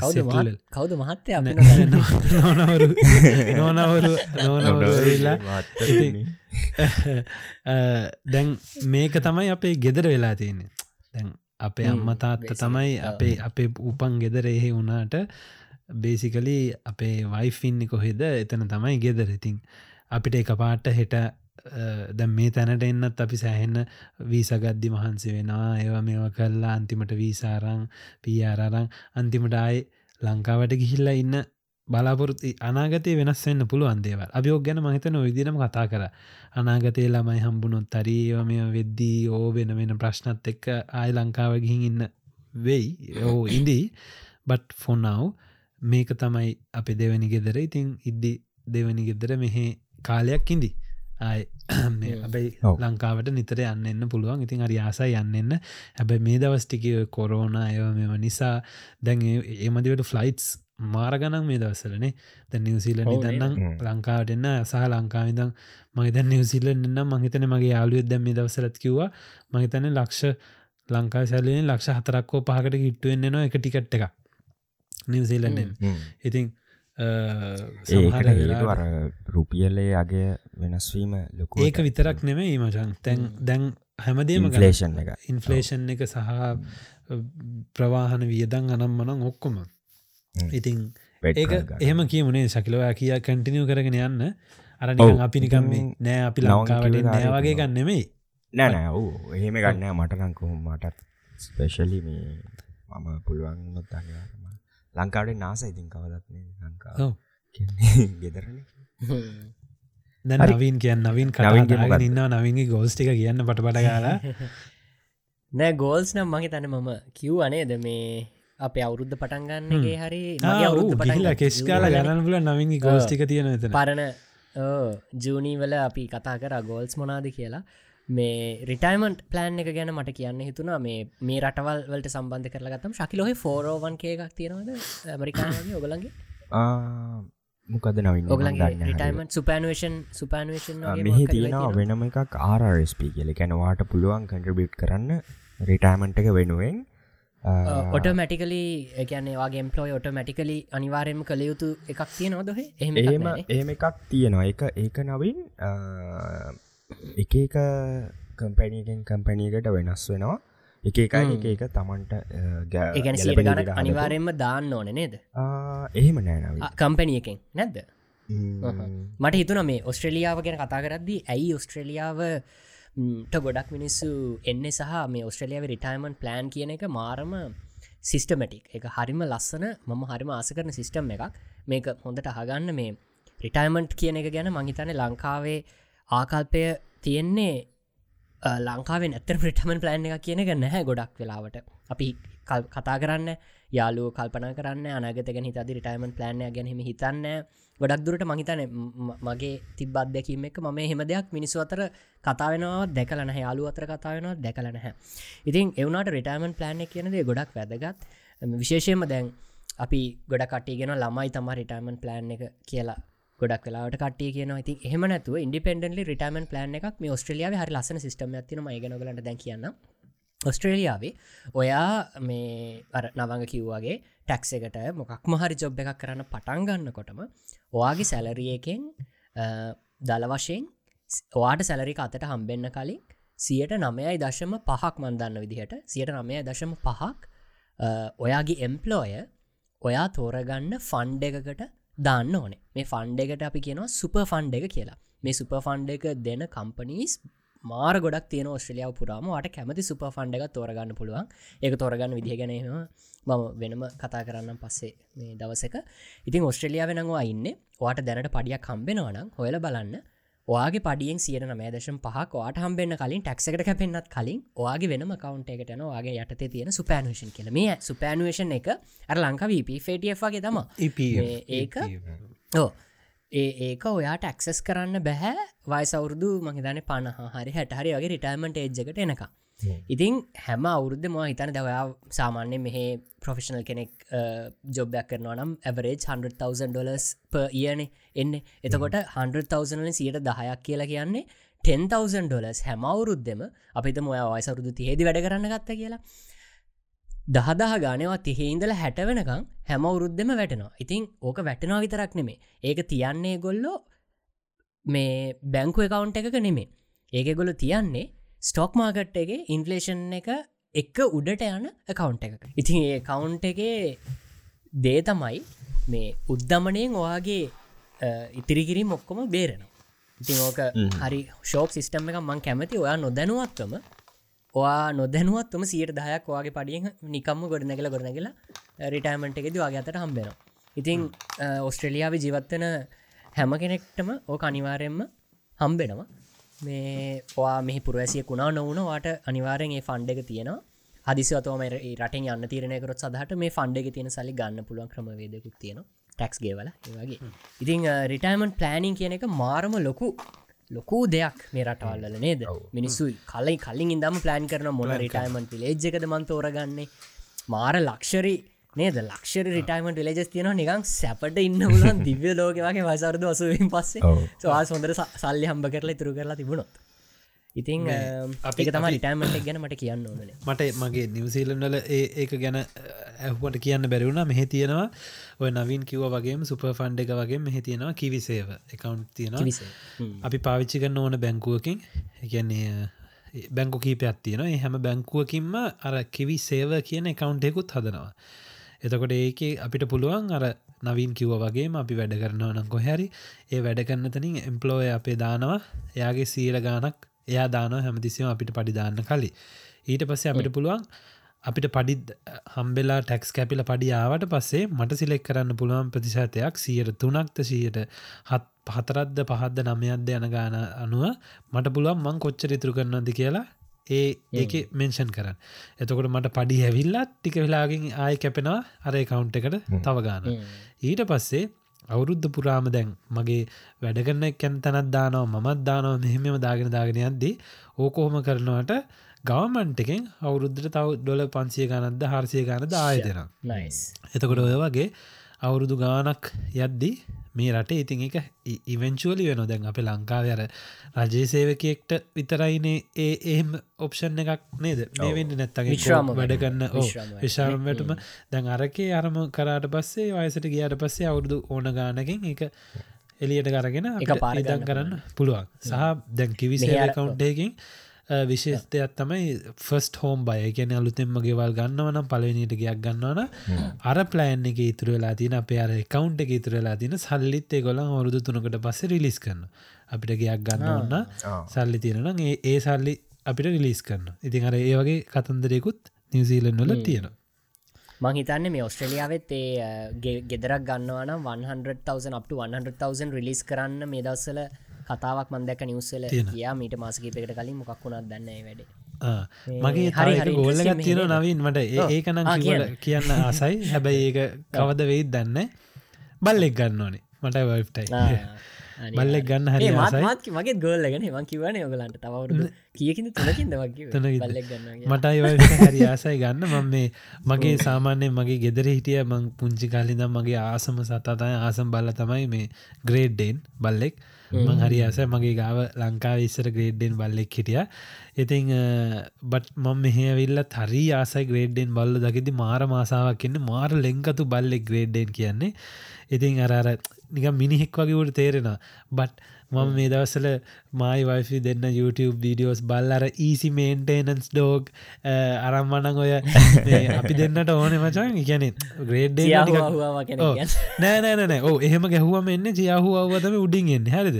කවුද මහත්තය නොනවරු. නොනවරු නොනවරු වෙල්ලා මහත්තයනේ. දැන් මේක තමයි අපේ ගෙදර වෙලා තියෙන්නේ. දැන් අපේ අම්ම තාත්ත තමයි. අපේ අපේ උපන් ගෙදර එහෙ වුණාට බේසිකලි අපේ වයිෆින්නේ කොහෙද? එතන තමයි ගෙදර. ඉතින් අපිට එක පාට්ට හෙට දැ මේ තැනට එන්නත් අපි සෑහෙන්න වීසගද්දි මහන්සි වෙනවා. ඒව මේව කල්ලා අන්තිමට වීසාරං පියාරරං අන්තිමට ආය ලංකාවට ගිහිල්ලා ඉන්න බලාපොරති අනාගතය වෙනස් වෙන්න පුළුවන් දේවල්. අභියෝග ගැන මහිතන විදිනම කතා කර. අනාගතය ළමයි හම්බුණොත් තරීව මේ වෙද්දී ඕ වෙන වෙන ප්‍රශ්නත් එක්ක ආය ලංකාව ගිහින් ඉන්න වෙයි. ඕ ඉදී බට් ෆොන්නාව මේක තමයි අපි දෙවැනි ගෙදර. ඉතින් ඉද්දි දෙවැනි ගෙදර මෙහෙ කාලයක් ඉදි ආය හැබැයි. ලංකාවට නිතර යන්න පුළුවන්. ඉතින් හරි ආසා යන්නන්න. හැබැයි මේ දවස්ටිකව කොරෝන ඒව මෙම නිසා දැන් ඒ- ඒමදිවට ෆ්ලයිටස් මාරගනක් මේ දවසලනේ ද නිවසිීලන? දන්නම් හ්ම්. ලංකාවට එන්න. සහ ලංකාවිදම් මහිත නිවසිල්ල එන්න මහිතන මගේ යාලුවත් දැම් මේ දවසලත් කිව්වා. මහිතන ලක්ෂ ලංකා සැලෙන ලක්ෂ හතරක්කෝ පහකට කිට්ටුවෙන් නවා එක ටිකට් එක නිවසිීලන්ෙන් හ්ම්. ඉතින් අර රුපියල්ලේ අගේ වෙනස්වීම ලොකු ඒක විතරක් නෙමේ මචන් තැන් දැන් හැමදේම ඉන්ෆලේෂන් එක. ඉන්ෆලේෂන් එක සහ ප්‍රවාහන වියදන් අනම් මනං ඔක්කොම ඉතින් ඒක එහෙම කියමුණේ ශකිලවා කිය කැන්ටිනිය කරගෙන යන්න. අර අපි නිකම් නෑ අපි ලංකාවට නෑ වගේ ගන්නෙමයි නෑනෑ වූ එහෙම ගන්න මටනංකු මටත් ස්පේශලි මේ මම පුළුවන් නොත්තන්න ලංකාවට නාස ඉතින් කවදත්න ලංකා ගෙදරන. නවීන් කියන්න නවින් කවින් ඉන්න නවින්ගේ ගෝස්ටික කියන්න පට පට කාලා නෑ ගෝල්ස් නම් මගේ තන මම කිව් අනේද මේ අප අවුරුද්ධ පටන්ගන්නගේ හරි අවුරුද්ධ පටල කෙස් කාල ගන්න පුල නවින්ගේ ගෝස්ටික තියෙන පරණ ජූනීවල අපි කතා කර ගෝල්ස් මොනාද කියලා මේ රිටයිමන්ට් ප්ලෑන් එක ගැන මට කියන්න හිතුනා මේ මේ රටවල් වලට සම්බන්ධ කරලගත්තම් ශකිලොහ ෆෝරෝවන් කේකක් තියෙනවද? ඇමරිකාගේ ඔගලන්ගේ මොකද නවින් ඔගලන්ගේ රිටයිමට සුපෑනුවේෂන් සුපෑනුවේෂන් මෙහි තියෙනවා වෙනම එකක් ආරස්පි කියල. කැනවාට පුළුවන් කන්ට්‍රබිට් කරන්න රිටයිමන්ට් එක වෙනුවෙන් ඔටමැටිකලි එකන්නේ වගේ එම්පලෝයි ඔටමැටිකලි අනිවාරයම කළ යුතු එකක් තිය නොදහ එහම එහෙම එහෙම එකක් තියෙනවා. එක ඒක නවින් එක එක කම්පැනීගෙන් කම්පැනීකට වෙනස් වෙනවා. එක එකයි එක එක තමන්ට ඒගැන සිට ගනක් අනිවාරයෙන්ම දාන්න ඕන නේද? එහෙම නෑන කම්පැනියකෙන් නැද්ද? මට හිතුන මේ ඔස්ට්‍රලියාව ගැන කතා කරද්දී ඇයි ඔස්ට්‍රලියාව ගොඩක් මිනිස්සු එන්න සහ මේ ඔස්ට්‍රලියාව රිටයිමන් ප්ලෑන් කියන එක මාරම සිිස්ටමටික් එක හරිම ලස්සන මම හරිම ආස කරන සිිස්ටම් එකක්. මේක හොඳට අහගන්න මේ රිටයිමන්ට් කියන එක ගැන මහිතන ලංකාවේ ආකල්පය තියෙන්නේ ලංකාවෙන් ඇතර ප්‍රටමන් ප්ලෑන් එක කියන එක නැහැ ගොඩක් වෙලාවට. අපි කතා කරන්න යාලු කල්පන කරන්න අනගතක හිත රිටයිමන් ප්ලෑන්ය ගැනීම හිතන්න ගොඩක් දුරට මහිතන මගේ තිබත් දැකීම එක ම හෙම දෙයක් මිනිස්සු අතර කතාවෙනවා දැකලන යාලු අතර කතාවෙනවා දැකලන හැ ඉතින් එවනට රිටයිමන් ප්ලෑන් කියනදේ ගොඩක් වැදගත්. විශේෂයම දැන් අපි ගොඩ කටයගෙන ළමයි තම රිටයිමන් ප්ලෑන් එක කියලා. ගොඩක් කලාට කටිය කියන ති එහම නැතු ඉන්ඩිපෙන්ඩලි රිටමන් ප්ලන් එකක් මේ ස්ට්‍රලියාව හරි ලසන සිටම ඇතින ගනගලට දැ කියන්න ඔස්ට්‍රේලියාවේ ඔයා මේ අර නවඟ කිව්වාගේ ටැක්ස එකට මොකක් මහරි ජොබ් එකක් කරන්න පටන්ගන්න කොටම ඔයාගේ සැලරියකෙන් දල වශයෙන් ඔවාට සැලරි අතට හම්බෙන්න්න කලින් සියට නමයයි දශම පහක් මන්දන්න විදිහට සියට නමය දශම පහක් ඔයාගේ එම්පලෝය ඔයා තෝරගන්න ෆන්ඩ එකකට දාන්න ඕනේ. මේ ෆන්ඩ එකට අපි කියනවා සුප ෆන්ඩ එක කියලා. මේ සුප ෆන්ඩ එක දෙන කම්පනීස් මාර ගොඩක් තියන ඔස්ට්‍රලියාව පුරාම ට කැමති සුප ෆන්ඩ එක තෝරගන්න පුළුවන්. ඒක තෝරගන්න විදිහගෙනම මම වෙනම කතා කරන්න පස්සේ මේ දවසක. ඉතින් ඔස්ට්‍රලියාව වෙනවා ඉන්න. වාට දැනට පඩියක් කම්බෙනවනම් හොල බලන්න. ඔයාගේ පඩියෙන් සියට නමෑදශම් පහක් වාට හම්බෙන්න්න කලින් ටක්සකට කැපෙන්න්නත් කලින් ඔයාගේ වෙනම කවන්ට එකට න වගේ යටතේ තියෙන සුපෑනුවේෂන් කියල. මේ සුපෑනුවේෂන් එක අර ලංකා වප ෆේටියගේ තම ඒක ඕ ඒ ඒක ඔයාට ඇක්සෙස් කරන්න බැහැ වයිසවුරුදු මහිතන පණහ හරි හැටහරි වගේ රිටයිමට එජ්ජකට එනකම් ඉතින් හැම අවුරුද්ධ ම හිතන දවයා සාමාන්‍ය මෙහ ප්‍රොෆෙෂනල් කෙනෙක් ජොබ්යක් කරනවා නම් ඇවරේජ් 100,000 ඩොලස් ප කියන එන්න. එතකොට 100,000 සියට දහයක් කියලා කියන්නේ 10,000 ඩොලස් හැමවුරුද්ධම අපිත මොය වයිසරුදු තිහෙදි වැඩ කරන්න ගත්ත කියලා. දහදහ ගානවා තිහෙඉඳල හැට වෙනකං හැම වුරුද්ධම වැටනවා. ඉතින් ඕක වැටනවා විතරක් නෙමේ ඒක තියන්නේ ගොල්ලෝ මේ බැංකු එකකවුන්් එකක නෙමේ ඒක ගොලු තියන්නේ ස්ටොක් මාකට් එක ඉන්ෆලේෂන් එක එක්ක උඩට යන කවුන්් එක ඉතින් ඒ කවුන්් එකේ දේ තමයි මේ උද්ධමනයෙන් ඔයාගේ ඉතිරිකිරි මොක්කොම බේරෙනවා. ඉතින් ඕක හරි ෂෝක් සිිස්ටම් එක මං කැමති ඔයා නොදැනුවත්වම ඔයා නොදැනුවත්වම සියට දහයක් වගේ පඩියෙන් නිකම්ම ගොඩ නැගල ගොඩ නැගලා රිටයිමට එකෙද වගේ අතට හම්බෙනවා ඉතින් ඔස්ට්‍රලියාව ජීවත්වන හැම කෙනෙක්ටම ඕ අනිවාරයෙන්ම හම්බෙනවා මේ පවා මෙහි පුරවැසිය කුණා නොවන වාට අනිවාරෙන් ඒ ෆන්ඩ එක තියෙනවා. හදිසිවතම රටෙන් යන්න තීරණයකරත් සදහට මේ ෆන්ඩ එක තියෙන සලි ගන්න පුළුවන් ක්‍රමවේදකුත් තියෙන ටැක්ස් ගේවල ඒවගේ ඉතිං රිටයිමන්් ප්ලෑනිින් කියන එක මාරම ලොකු ලොකූ දෙයක් මේ රටවල්ල නේද? මිනිස්සු කලයි කලින් ඉදම ප්ලෑන් කරන මොන රිටයිමන්් පිලේජ්ජකද මන්තෝරගන්නේ මාර ලක්ෂරී නේද? ලක්ෂර රිටයිමට ලජස් තියෙන නිකං සැපට ඉන්න ලන් දිව්‍ය ලෝක වගේ වසරද වසුවෙන් පස්සේ. සවා සොඳර සල්ලි හම්බ කරලා තුරු කරලා තිබුණොත්. ඉතින් අපික තම රිටයිමට ගැන මට කියන්න ඕන. මට මගේ නිවසීලන්නල ඒක ගැන ඇහුවට කියන්න බැරිවුණ මෙහ තියෙනවා. ඔය නවින් කිව වගේ සුප ෆන්ඩ එක වගේ මෙහ තියෙනවා කිවිසේව එකකවන්් තියෙනවා. අපි පාවිච්චි කන්න ඕන බැංකුවකින්. එකන්නේ බැංකු කීපයක් තියෙන හැම බැංකුවකින්ම අර කිවි සේව කියන එකකවුන්ටෙකුත් හදනවා එතකොට ඒක අපිට පුළුවන් අර නවින් කිව්ව වගේ අපි වැඩ කරනවා නම් කොහැරි ඒ වැඩ කරන්න තනින් එම්පලෝය අපේ දානවා. එයාගේ සීල ගානක් එයා දානව හැමතිසිම අපිට පඩිදාන්න කලි ඊට පස්සේ අපිට පුළුවන් අපිට පඩි හම්බෙලා ටැක්ස් කැපිල පඩියාවට පස්සේ මට සිලෙක් කරන්න පුළුවන් ප්‍රතිශතයක් සියට තුනක්ත සීයට හත් පහතරද්ද පහද්ද නමයක්ද යන ගාන අනුව මට පුළුවන් මං කොච්චර ඉතුරු කරන්නද කියලා ඒ ඒක මෙන්ෂන් කරන්න. එතකොට මට පඩි හැවිල්ලත් ටික වෙලාගෙන් ආය කැපෙනවා. අර කවුන්් එකට තවගාන ඊට පස්සේ අවුරුද්ධ පුරාම දැන් මගේ වැඩගන්න කැන් තැනත් දානවා මත් දානවා මෙහෙමම දාගෙන දාගෙන යද්දී ඕකොහොම කරනවට ගවමන්ටකෙන් අවුරුද්ධට තව ඩොල පන්සිය ගනද්ද හර්සය ගනද ආය දෙෙන එතකොට ඔය වගේ අවුරුදු ගානක් යද්දී මේ රටේ ඉතින් එක ඉවෙන්චුවලි වෙන දැන් අප ලංකාව අර රජයේ සේවකයෙක්ට විතරයිනේ ඒ එහෙම ඔප්ෂන් එකක් නේද? මේවෙන්න නැත්තගේ විශ්‍රාම වැඩගන්න විශාම වැටම දැන් අරකේ අරම කරාට පස්සේ වයසට ගියාට පස්සේ අවුරුදු ඕන ගානකින් එක එලියට කරගෙන එක පාරිදන් කරන්න පුළුවන්. සහ දැන් කිවිසේ කවුන්්ටයකින් විශේෂතයක් තමයි ෆස්ට හෝම් බය කියන අලුතෙන්ම ගෙවල් ගන්නවනම් පලවෙනිට ගයක් ගන්නවන අර ප්ලෑන් එක ඉතුර වෙලා තින අප අර කවුන්් එක ඉතුර වෙලා තින සල්ලිත් ගොලන් අවරුදු තුනකට පස්ස රිලිස් කරන අපිට ගයක් ගන්න ඔන්න සල්ලි තියෙනන ඒ සල්ලි අපිට රිලිස් කරන්න ඉතින් අර ඒ වගේ කතන්දරයකුත් නිවසීලන් වල තියෙන මං හිතන්න මේ ඔස්ට්‍රලියාවත් ඒ ගෙදරක් ගන්නවන 100,000 අප 100,000 රිලිස් කරන්න මේ දවස්සල කතාවක් මන්දක නිවස්සල කියා මීට මාසකීපකට කලින් මොකක් වුණත් දන්න වැඩ. මගේ හරි ගෝල්ලගත් තියෙන නවින් මට. ඒකනම් කියන්න. ආසයි. හැබැයි ඒක කවද වෙයිත් දන්න බල්ලෙක් ගන්න ඕනේ. මට වයිටයි බල්ලෙක් ගන්න මාත් මගේ ගෝල්ලගෙන ම කිවන ඔගලන්ට තවරුදු කියකින් තුනකින්ද මටයි හරි ආසයි ගන්න. මම මේ මගේ සාමාන්‍යය මගේ ගෙදර හිටිය මං පුංචි කාලිදම් මගේ ආසම සතතය ආසම් බල්ල තමයි මේ ග්‍රේඩ්ඩෙන් බල්ලෙක් මං හරි අස මගේ ගාව ලංකාව ඉස්සර ග්‍රේඩ්ඩෙන් බල්ලෙක් හිටිය. ඉතිං බට් මම මෙහවිල්ලත් හරි ආසයි ග්‍රේඩ්ඩෙන් බල්ල දකිති මාර මාසාාවක් කියන්න මාර ලෙංකතු බල්ලෙක් ග්‍රේඩ්ඩෙන් කියන්නේ. ඉතින් අරර නික මිනිහෙක් වගේ වට තේරෙන බට් මම මේ දවසල මයි වයිෆි දෙන්න YouTube වීඩියෝස් බල් අර ඊසි මේන්ටේනන්ස් ඩෝග් අරම්මනං ඔය අපි දෙන්නට ඕන මචන් ගැන ග්‍රේඩ් නෑනෑනෑ ඕ එහෙම ගැහුවම එන්න ජයහු අවතම උඩින් එන්න. හැරද?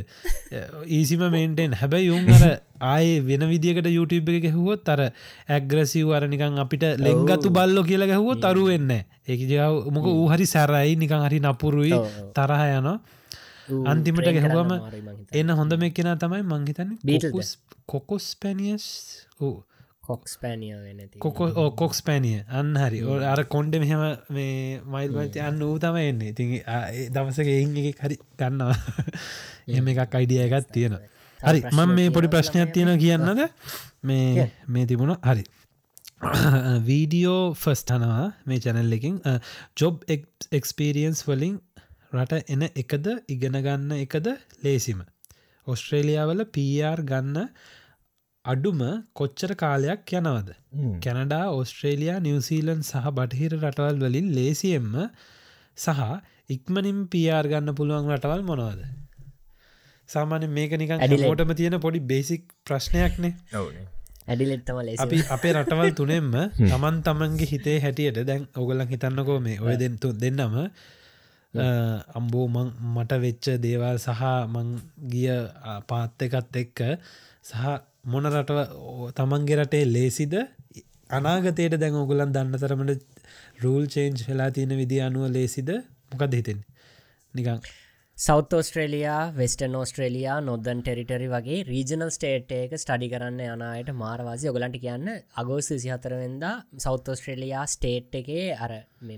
ඊසිම මේන්ටෙන් හැබැයි යුම් අර ආය වෙන විදිකට YouTube එක ගැහුවොත් අර ඇග්‍රසිව් අරනිකං අපිට ලෙංගතු බල්ලො කියලා ගැහුවොත් තරුවෙන්න ඒක ජාව මොක ඌ හරි සැරයි නිකං හරි නපුරුයි තරහ යනවා අන්තිමට ගැහුවම එන්න හොඳ මේ කෙන තමයි මංහිතන්න බීටස් කොකොස් පැනිියස් කොක්ස් පෑනිය කොකෝ කොක්ස් පැනිය අන්න හරි. ඕ අර කොන්්ඩ මෙහෙම මේ මයිල්මති අන්න වූ තම එන්නේ. ඉතින් දවසක එන් එක හරි ගන්නවා එම එකක් අයිඩිය එකත් තියෙන හරි මං මේ පොඩි ප්‍රශ්නයක් තියෙන කියන්නද? මේ මේ තිබුණ. හරි. වීඩියෝ ෆස්ටනවා මේ චැනල් එකින්. ජොබ් එක්ස්පිරියන්ස් වලින් රට එන එකද ඉගෙනගන්න එකද ලේසිම. ඔස්ට්‍රේලියාවල PR ගන්න අඩුම කොච්චර කාලයක් යනවද. කැනඩා ඔස්ට්‍රේලයා නිවසීලන් සහ බටහිර රටවල් වලින් ලේසියෙන්ම සහ ඉක්මනින් PR ගන්න පුළුවන් රටවල් මොනවද. සාමාන්‍ය මේක නිකන් ඇඩිලෝටම තියෙන පොඩි බේසික් ප්‍රශ්නයක්නේ ඇඩිලෙත්තම ලේ අපි අපේ රටවල් තුනෙම්ම තමන් තමන්ගේ හිතේ හැටියට දැන් ඔගලන් හිතන්නකෝ මේ ඔය දෙතු දෙන්නම අම්බෝ මං මට වෙච්ච දේවල් සහ මං ගිය පාත්ත එකත් එක්ක සහ මොන රටව තමන්ගේ රටේ ලේසිද? අනාගතයට දැන් ඔගුලන් දන්න තරමට රූල් චේන්ජ් වෙලා තියෙන විදි අනුව ලේසිද? මොකද හිතෙන් නිකං South Australia Western Australia Northern Territory වගේ රීජනල් ස්ටේට් එක ස්ටඩි කරන්න යනයට මාරවාසි. ඔගලන්ට කියන්න අගෝස් සිහතරවෙදා සෞත් ඔස්ට්‍රේලයා ස්ටේට් එකේ අර මෙ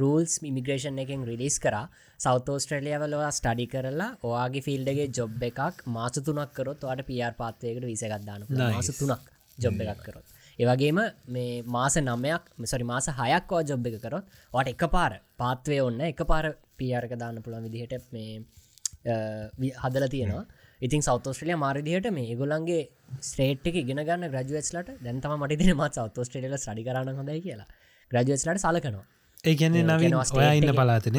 රූල්ස් ඉමිග්‍රේෂන් එකෙන් රිලිස් කර. සෞත ෝස්ට්‍රලියවලවා ස්ටඩි කරලා ඔයාගේ ෆිල්ඩගේ ජොබ් එකක් මාස තුනක් කරොත් වාට පියර් පාත්තයකට විසගත්දාන මාස තුනක් ජොබ් එකක් කරොත්. ඒවගේම මේ මාස නමයක් මෙසරි මාස හයක්වා ජොබ් එක කරොත් වට එක පාර පාත්වය ඔන්න එක පාර පියර්ක දාන්න පුළුවන් විදිහට මේ හදල තියෙනවා. ඉතින් සෞතෝස්ට්‍රලිය මාරදිහට මේ ගොලන්ගේ ස්ටේට් එක ගෙන ගන්න ග්‍රජුවස්ලට දැන්තම මට දින මත් සෞතෝස්ට්‍රේල සඩි කරන්න හොඳයි කියලා. ග්‍රජුවස්ලට සලකනවා ඒ ගැන්නේ නව ඔයා ඉන්න පලාතන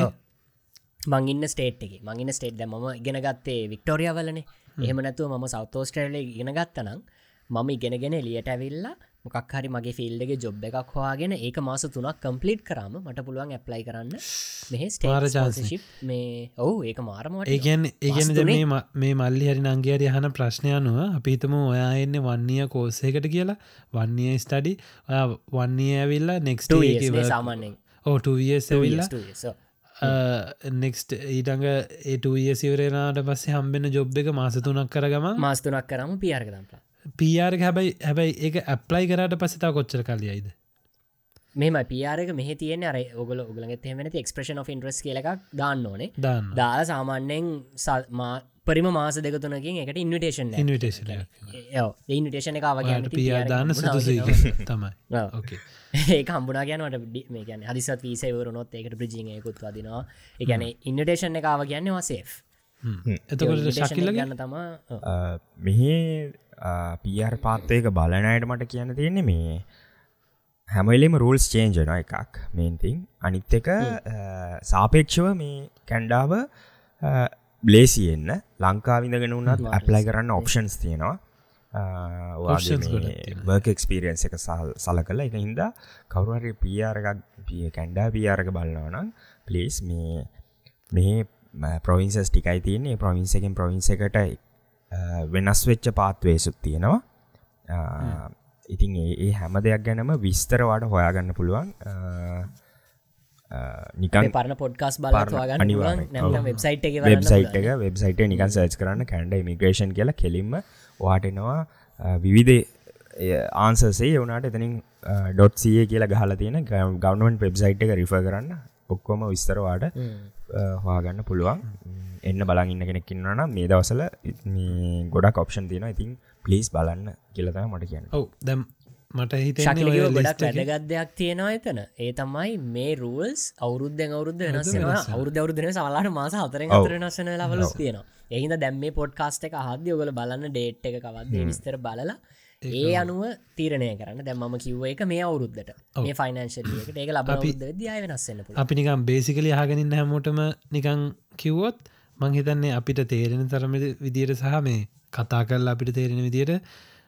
මංගන්න ස්ටේට් එක. මංගන්න ස්ටේට් ම ඉගෙන ගත්තේ වික්ටෝරිය වලන. එහෙම නැතුව ම සෞතෝස්ට්‍රේල ඉගෙන ගත්තනම් මම ඉගෙනගෙන එලියට ඇවිල්ලා මොකක් හරි මගේ ෆිල්ඩගේ ජොබ් එකක් හවාගෙන ඒක මාස තුනක් කම්පලිට් කරම මට පුළුවන් ඇප්ලයි කරන්න. මෙහ මාර chance නේ. ස්ටේශිප් මේ ඔවු ඒක මාරමට ඒගැන් ඒගැන. මේ ම- මේ මල්ලි හරි නංගේරි හන ප්‍රශ්නයනුව අපිතම ඔයා එන්න වන්නේය කෝසයකට කියලා. වන්නේය ස්ටඩි වන්නේ ඇවිල්ලා නෙක්ස්ට සාමාන්‍යෙන් ඕටවිස් ඇවිල්ලා? නෙක්ස්ට ඊටඟ ඒටය සිවරේනාට පස්සේ හම්බෙන ජොබ් එක මාස තුනක් කරගම මාස්තුනක් කරම පියර්ගදම්පලා පියාර හැබයි හැබයි ඒක ඇප්ලයි කරට පසිතා කොච්චර කලියයිද මෙම පියාරක මෙහ තියන අර ඔගල ඔගලගේ තෙමනති එක්ස්ප්‍රේෂන් of ඉන්ට්‍රස් කියලක් දාන්න ඕනේ. දාල සාමාන්‍යයෙන් සල්- මා- පරිම මාස දෙකතුනකින් එකට ඉන්විටේෂන් ඉන්විටේෂන් ඉන්විටේෂන එක වගේ පියා දාන්න සුදුසයි තමයි. ඒ කම්බුණ ගැනට මේ ගැන හදිසත් වීසවරුනොත් ඒකට ප්‍රජියකුත් වදිනවා. එකන ඉන්විටේෂන් එකාව කියන්නවා සේෆ් එතකොට ශකිල්ල ගන්න තමා මෙහි පියර් පාත්තයක බලනයට මට කියන්න තියෙන්නේ මේ හැමලෙම රූල්ස් චේන්ජන එකක්. මේන්තිං අනිත් එක සාපේක්ෂව මේ කැන්ඩාව බ්ලේසියෙන්න්න ලංකාවිඳගෙන වුණත් ඇප්ලයි කරන්න ඔප්ෂන්ස් තියෙනවා. Options ගොඩක් තියෙනවා. වර්ක එක්ස්පිරියන්ස එක සල් සල කළ එක හින්දා කවරුහරි පියාරකක් පිය කැන්ඩා පියාරක බලන්නවනම් පලේස් මේ මේ ප්‍රවින්සස් ටිකයි තියන්නේ. ප්‍රවින්ස එකෙන් ප්‍රවින්ස එකට වෙනස් වෙච්ච පාත්වේසුත් තියෙනවා. ඉතින් ඒ හැම දෙයක් ගැනම විස්තරවාට හොයාගන්න පුළුවන් නිකන් පරණ පොඩ්කාස් පරණ බලත්වාගන්න අනිවාර්යෙන්. නැ ඔව්. වෙබ්සයිට් එක වෙබ්සයිට් එක වෙබ්සයිට නිකන් සර්ච් කරන්න. කැන්ඩ ඉමිග්‍රේෂන් කියලා කෙලින්ම වාටනවා විවිධ ආන්සසේ වනාට එතනින් ඩොට්සිය කියලා ගහල තියෙන ගවන්මෙන්ට වෙබ්සයිට් එක රිෆ කරන්න. ඔක්කොම විස්තරවාට හවාගන්න පුළුවන්. එන්න බලන් ඉන්න කෙනෙක්කින්නන මේ දවසල මේ ගොඩක් ඔප්ෂන් තියෙන ඉතින් පලිස් බලන්න කියලතම මට කියන්න. ඔව. දැම් මට හිතන්නේ ගොඩක් වැදගත් දෙයක් තියෙනවා එතන. ඒ තමයි මේ රූල්ස් අවුරුද්ධ අවුරුද්ධ වෙනස්සෙනවා අවුරුද්ධ අවුරුද්ධන සලාට මාස හතරෙන්. අතර නශන ලවලස් තියෙනවා. එහිද දැම් මේ පොඩ්කාස්ට එක හද ඔගල බලන්න ඩේට් එක කවද විස්තර බලලා ඒ අනුව තීරණය කරන්න. දැම්ම කිව්ව එක මේ අවුරුද්ධට මේ ෆයිනන්ශලියකට ඒක ලබ දයා වෙනස්සන්න පුළ අපි නිකම් බේසිකලි හගෙනන්න හැමෝටම නිකං කිව්වොත් මංහිතන්නේ අපිට තේරෙන තරම විදියට සහ මේ කතා කරලා අපිට තේරෙන විදියට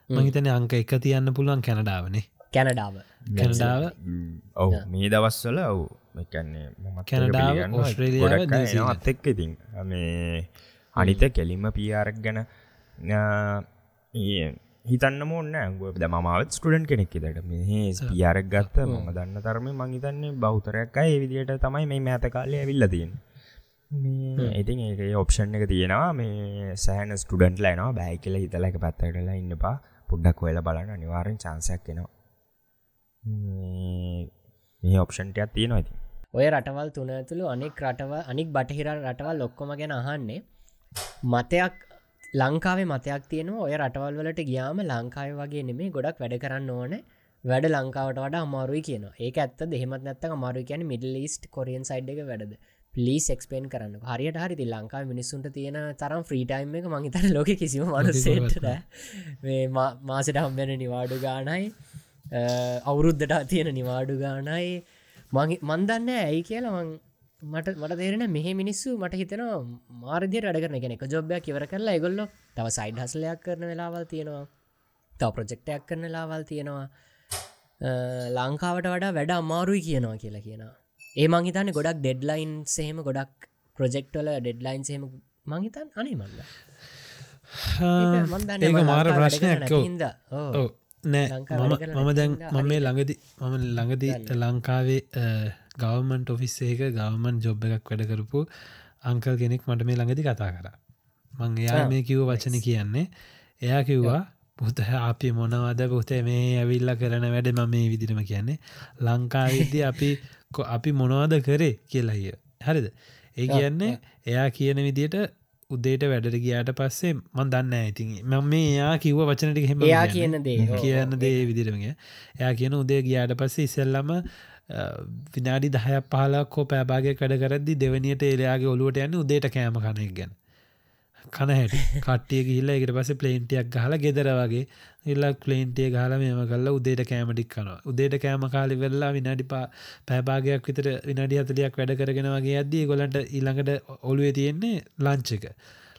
මහිතන අංක එක තියන්න පුළුවන් කැනඩාවනේ. කැනඩාව. කැනඩාව? ඔව මේ දවස්වල ඔවු. එකන්නේ කැනඩාව, ඕස්ට්‍රේලියාව, නිව්සීලන්ත. අත් එක් ඉතින්. මේ අනිත කෙලින්ම පියාරක් ගැන හිතන්න මොන්න ඇගුව ද මත් ස්ටඩන් කෙනෙක් දට මේ පියාරක් ගත්ත මම දන්න තරම මංහිතන්නේ බෞතරයක් අය විදියට තමයි මේ මෑත කාලය ඇවිල්ලතින් මේ ඉතින් ඒ ඔප්ෂන් එක තියෙනවා. මේ සෑන ස්ටඩන්ට ලයිනවා බැයි කියල හිතලක පැත්තටලා ඉන්න පා පුඩ්ඩක් වෙල බලන්න. අනිවාරෙන් චාන්සයක් කෙනවා මේ ඔප්ෂන්ටයක් තියෙනවා ඇති ඔය රටවල් තුන ඇතුළු අනෙක් රටව අනික් බටහිර රටවල් ලොක්කොම ගැන අහන්නේ. මතයක් ලංකාවේ මතයක් තියෙනවා ඔය රටවල් වලට ගියාම ලංකාව වගේ නෙමේ ගොඩක් වැඩ කරන්න ඕන. වැඩ ලංකාවට වඩ අමාරුයි කියනවා. ඒක ඇත්ත දෙහෙමත් නැත්තක අමාරු කියන මිඩල් ලිස්ට කොරියන් සයිඩ් එක වැඩද? පලිස් එක්ස්පේන් කරන්න හරියට හරි ලංකා මිනිස්සුන්ට තියෙන තරම් ෆ්‍රීටයිම් එක මහිතන ලෝක කිසිම මනුසේට මාසට හම්බෙන නිවාඩු ගානයි. අවුරුද්ධට තියෙන නිවාඩු ගානයි. මන්දන්න ඇයි කියලා මං මට මට තේරෙන මෙහ මිනිස්සු මට හිතන මාර්දිය අඩ කරන කෙනෙක ජොබ්යක් ඉවර කරලා එගොල්ල තව සයිඩ් හසලයක් කරන වෙලාවල් තියෙනවා. තව ප්‍රජෙක්ටයක් කරන ලාවල් තියෙනවා. ලංකාවට වඩා වැඩ අමාරුයි කියනවා කියලා කියනවා ඒ මංහිතන්න ගොඩක් ඩෙඩ්ලයින් සහෙම ගොඩක් ප්‍රජෙක්ටල ඩෙඩ්ලයින් සහෙම මංහිතන් අනේ මල්ල ඒක මාර ප්‍රශ්නයක්. ඔව්. ඕ ඔව්. නෑ මම දැන් මම මේ ළඟදි මම ළඟදී ලංකාවේ ගවමන්ට ඔෆිස් ඒක ගවමන් ජොබ් එකක් වැඩ කරපු අංකල් කෙනෙක් මට මේ ළඟදි කතා කර. මං එයා ආ, මේ කිව්ව වචන කියන්නේ. එයා කිව්වා පුත අපි මොනවද පුත මේ ඇවිල්ල කරන වැඩ ම මේ විදිරම කියන්නේ. ලංකාවිද්‍ය අපි අපි මොනවද කරේ කියලාය හරිද? ඒ කියන්නේ එයා කියන විදියට උදේට වැඩට ගියාට පස්සේ මන් දන්න ඇතින් මම මේ එයා කිව්ව වචනට හෙම එයා කියන දේ. කියන්න දේ විදිරමගේ එයා කියන උදේ ගියාට පස්සේ ඉසල්ලම විනාඩි දහයක් පහලක් හෝ පෑබාගයක් වැඩ කරදදි දෙවනියට එලයාගේ ඔලුවට යන්න උදේට කෑම කනෙක් ගැන කන හැට. කට්ටිය ගිල්ල එකට පස ප්ලේන්ටියක් ගහලා ගෙදර වගේ ඉල්ලක් ප්ලේන්ටිය ගහල මෙම කල්ල උදේට කෑමටික් කනවා. උදේට කෑම කාලි වෙල්ලා විනාඩි පා පැබාගයක් විතර විනාඩි අතලයක් වැඩ කරගෙන වගේ අද්දී ගොලන්ට ඊළඟට ඔළුවේ තියෙන්නේ ලංචක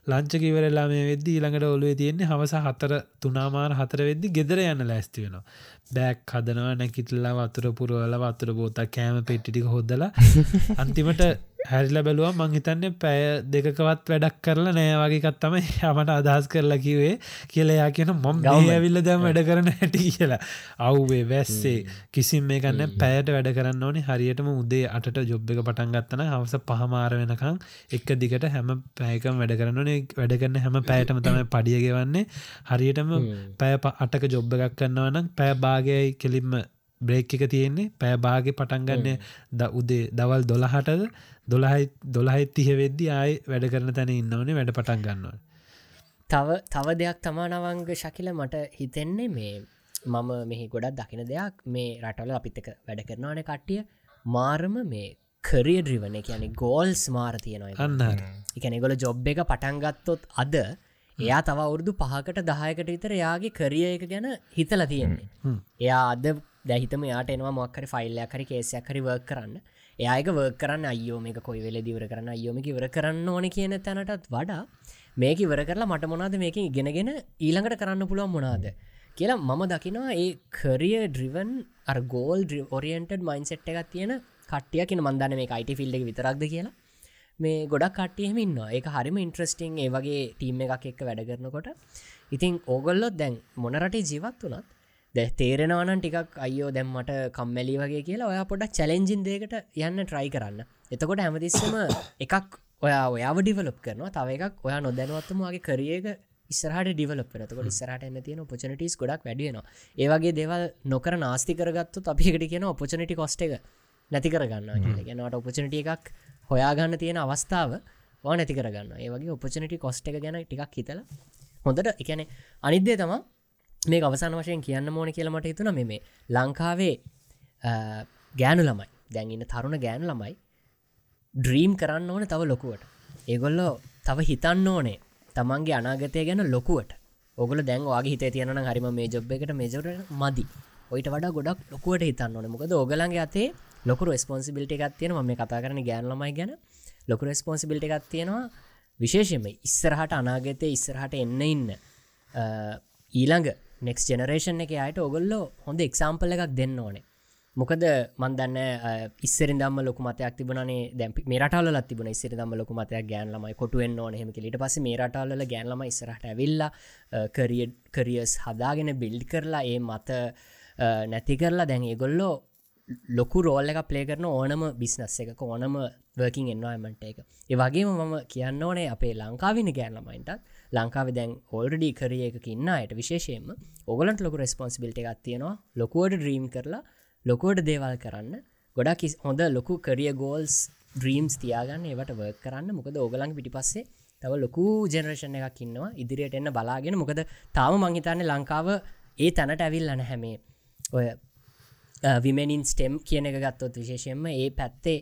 ලංචක ඉවරලා මේ වෙද්දි ඊළඟට ඔලුවේ තියෙන්නේ හවස හතර තුනාමාර හතර වෙද්දි ගෙදර යන්න ලැස්ති වෙනවා. බෑක් හදනවා නැකිටල්ලා වතුර පුරුවල වතුර බෝත කෑම පෙට්ටිටික හොදලා අන්තිමට හැරිල බැලුව මං හිතන්නේ පැය දෙකවත් වැඩක් කරලා නෑවගේකත් තම යමට අදහස් කරලා කිවේ කියලයා කියන මොම් ඇවිල්ල දැම් වැඩ කරන හැටි කියලා. අව්වේ වැස්සේ. කිසිම් මේකන්න පැයට වැඩ කරන්න ඕනේ. හරියටම උදේ අට ජොබ් එක පටන් ගත්තන හවස පහමාර වෙනකං එක දිගට හැම පැයකම් වැඩ කරන්නනේ වැඩ කරන්න හැම පැයටම තමයි පඩියගෙවන්නේ හරියටම පැය අටක ජොබ්බ එකක් කරන්නවනම් පැය භාගයයි කෙලින්ම බ්‍රේක් එක තියෙන්නේ. පෑ භාග පටන්ගන්න ද උදේ දවල් දොළහටද දොළහයි දොළහයි තිහ වෙද්දි ආය වැඩ කරන තැන ඉන්නවනේ වැඩ පටන් ගන්නවා තව තව දෙයක් තමානවංග ශකිල මට හිතෙන්නේ මේ මම මෙහි ගොඩක් දකින දෙයක්. මේ රටවල අපිත්තක වැඩ කරනවාන කට්ටිය. මාරම මේ කරිය ඩ්‍රිවන කියන ගෝල්ස් මාර තියෙනවා අන්න එකන ගොල ජොබ් එක පටන්ගත්තොත් අද එයා තව අවුරදු පහකට දහයකට විතර යාගේ කරිය එක ගැන හිතල තියෙන්නේ. එයා අද දැහිතම යාට එනවා මොක්කර ෆයිල්ලයක් හරි කේසයක් හරි වර්ක් කරන්න. එයායක වර්ක් කරන්න අයෝ මේක කොයි වෙල දිවර කරන්න අයෝමික ඉවර කරන්න ඕන කියන තැනටත් වඩා මේක ඉවර කරලා මට මොනාද මේක ඉගෙනගෙන ඊළඟට කරන්න පුළුවන් මොනාද කියලා මම දකිනවා ඒ කරිය ඩ්‍රිවන් අර ගෝල් ඔරියන්ටඩ් මයින්සෙට් එකක් තියෙන කටියක මන්දන්න මේ අයිට ෆිල්ඩ විතරක්ද කියලා මේ ගොඩක් කට්ටියම ඉන්න ඒක හරිම ඉන්ට්‍රස්ටිං ඒ වගේ ටීම් එකක් එක්ක වැඩ කරනකොට. ඉතින් ඕගොල්ලොත් දැන් මොනරටේ ජීවත් වනත් දැ තේරෙනවන ටිකක් අයෝ දැම්මට කම්මැලි වගේ කියලා ඔයා පොඩක් චලෙන්ජින් දේකට යන්න ට්‍රයි කරන්න. එතකොට හැමතිස්සම එකක් ඔයා ඔයාව ඩිවලප් කරනවා. තව එකක් ඔයා නොදැනුවත්තමගේ කරියක ඉස්සරහට ඩිවලප නතකොට ඉස්සරහට එන්න තියෙන පොචනටස් ගොඩක් වැඩියනවා ඒවගේ දේවල් නොකර නාස්ති කරගත්තු අපිකට කියන ඔපචනටි කොස්ට එක නැති කරගන්න කියනට ඔපචනට එකක් හොයාගන්න තියෙන අවස්ථාව වා නැති කරගන්න. ඒවගේ ඔපචනටි කොස්ට එක ගැන ටිකක් හිතල. හොඳට එකන අනිද්දේ තමා මේ අවසාන වශයෙන් කියන්න ඕන කියලමට හිතුන මෙ ලංකාවේ ගෑනු ළමයි. දැන්ඉන්න තරුණ ගෑනු ළමයි ඩ්‍රීම් කරන්න ඕන තව ලොකුවට. ඒගොල්ලෝ තව හිතන්න ඕනේ තමන්ගේ අනාගතය ගැන ලොකුවට. ඔගල දැන් වගේ හිත තියන හරිම මේ ජොබ් එකට මේජර මදි. ඔයිට වඩා ගොඩක් ලොකුවට හිතන්න ඕන. මොකද ඔගලන්ගේ අතේ ලොකු රස්පොන්සිබිලිට එකක් තියෙන මේ කතා කරන ගෑන්ලමයි ගැන. ලොකු රස්පොන්සිබිලිට එකක් තියෙනවා. විශේෂම ඉස්සරහට අනාගතය ඉස්සරහට එන්න ඉන්න ඊළඟ නෙක් ජනරේෂන් එක අයට ඔගොල්ලෝ හොඳ එක්සාම්පල් එකක් දෙන්න ඕනේ. මොකද මන්දන්න ඉස්සර දම ලොක මතයක් තිබනේ දැ මේරටල තිබන ඉස්සර දම ලොක මතයක් ගෑන්ලමයි කොටුවෙන් ඕන. හෙම ලිට පස මේරටල්ල ගෑන්ලම ඉස්සරහට ඇවිල්ල කරිය කරියස් හදාගෙන බිල්් කරලා ඒ මත නැති කරලා දැන් ඒගොල්ලෝ ලොකු රෝල්ල එක ප්ලේ කරන ඕනම බිස්නස් එක ඕනම වර්කින් එන්වාමට එක. ඒවගේම මම කියන්න ඕනේ අපේ ලංකාවින ගෑන්ලමයින්ටත් ලංකාව දැන් ඕල්ඩඩි කරිය එක ඉන්න අයට විශේෂයෙන්ම ඔගලන්ට ලොක රෙස්පොන්සිබිල්ට එකක් තියෙනවා. ලොකුවට ඩ්‍රීම් කරලා ලොකෝට දේවල් කරන්න. ගොඩක් හොඳ ලොකු කරිය ගෝල්ස් ඩ්‍රීම්ස් තියාගන්න ඒවට වර්ක් කරන්න. මොකද ඕගලන් පිටි පස්සේ තව ලොකු ජෙනරේෂන් එකක් ඉන්නවා. ඉදිරියට එන්න බලාගෙන. මොකද තාම මංහිතන්න ලංකාව ඒ තැනට ඇවිල්ලන හැමේ ඔය විමනින් ස්ටෙම් කියන එක ගත්තොත් විශේෂයෙන්ම ඒ පැත්තේ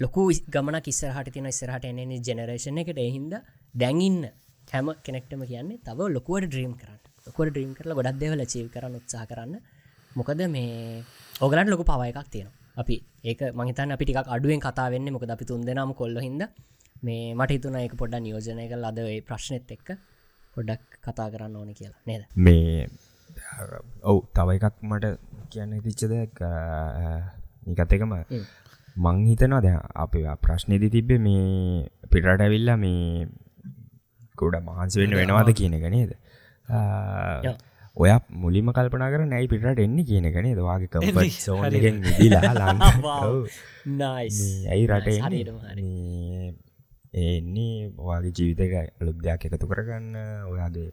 ලොකු ගමන කිස්සරහට තින ස්රහට එන ජනරේෂණ එකට එහින්ද දැඟඉන්න හැම කෙනෙක්ටම කියන්නේ තව ලොකුවට ඩ්‍රීම් කරන්න. ලොකුවට ඩ්‍රීම් කරලා ගොඩක් දෙවල චීව කරන්න උත්සාහ කරන්න. මොකද මේ ඕගලන්ට ලොකු පව එකක් තියෙනවා. අපි ඒක මහිතන් අපි ටික් අඩුවෙන් කතා වෙන්න. මොකද අපි තුන් දෙනම කොල්ල හිද මේ මට හිතුන එක පොඩ්ඩ නියෝජනය කල් අද ඒ ප්‍රශ්නෙත් එක්ක පොඩ්ඩක් කතා කරන්න ඕන කියලා. නේද? මේ ඔවු තව එකක් මට කියන්න තිච්චද නිකත් එකම. මං හිතනවා දැ අප ප්‍රශ්නයද තිබ්බේ මේ පිටට ඇවිල්ලා මේ ගොඩ මහන්ස වෙන්න වෙනවාද කියන එක නේද? ඔය මුලිම කල්පනා කර නැයි පිටට එන්න කියන කනේ දවාගේ කම්පට් සෝනගෙන් දිලා ඇයි රට එන්නේ ඔයාගේ ජීවිතක අලුත් දෙයක් එකතු කරගන්න ඔයාගේ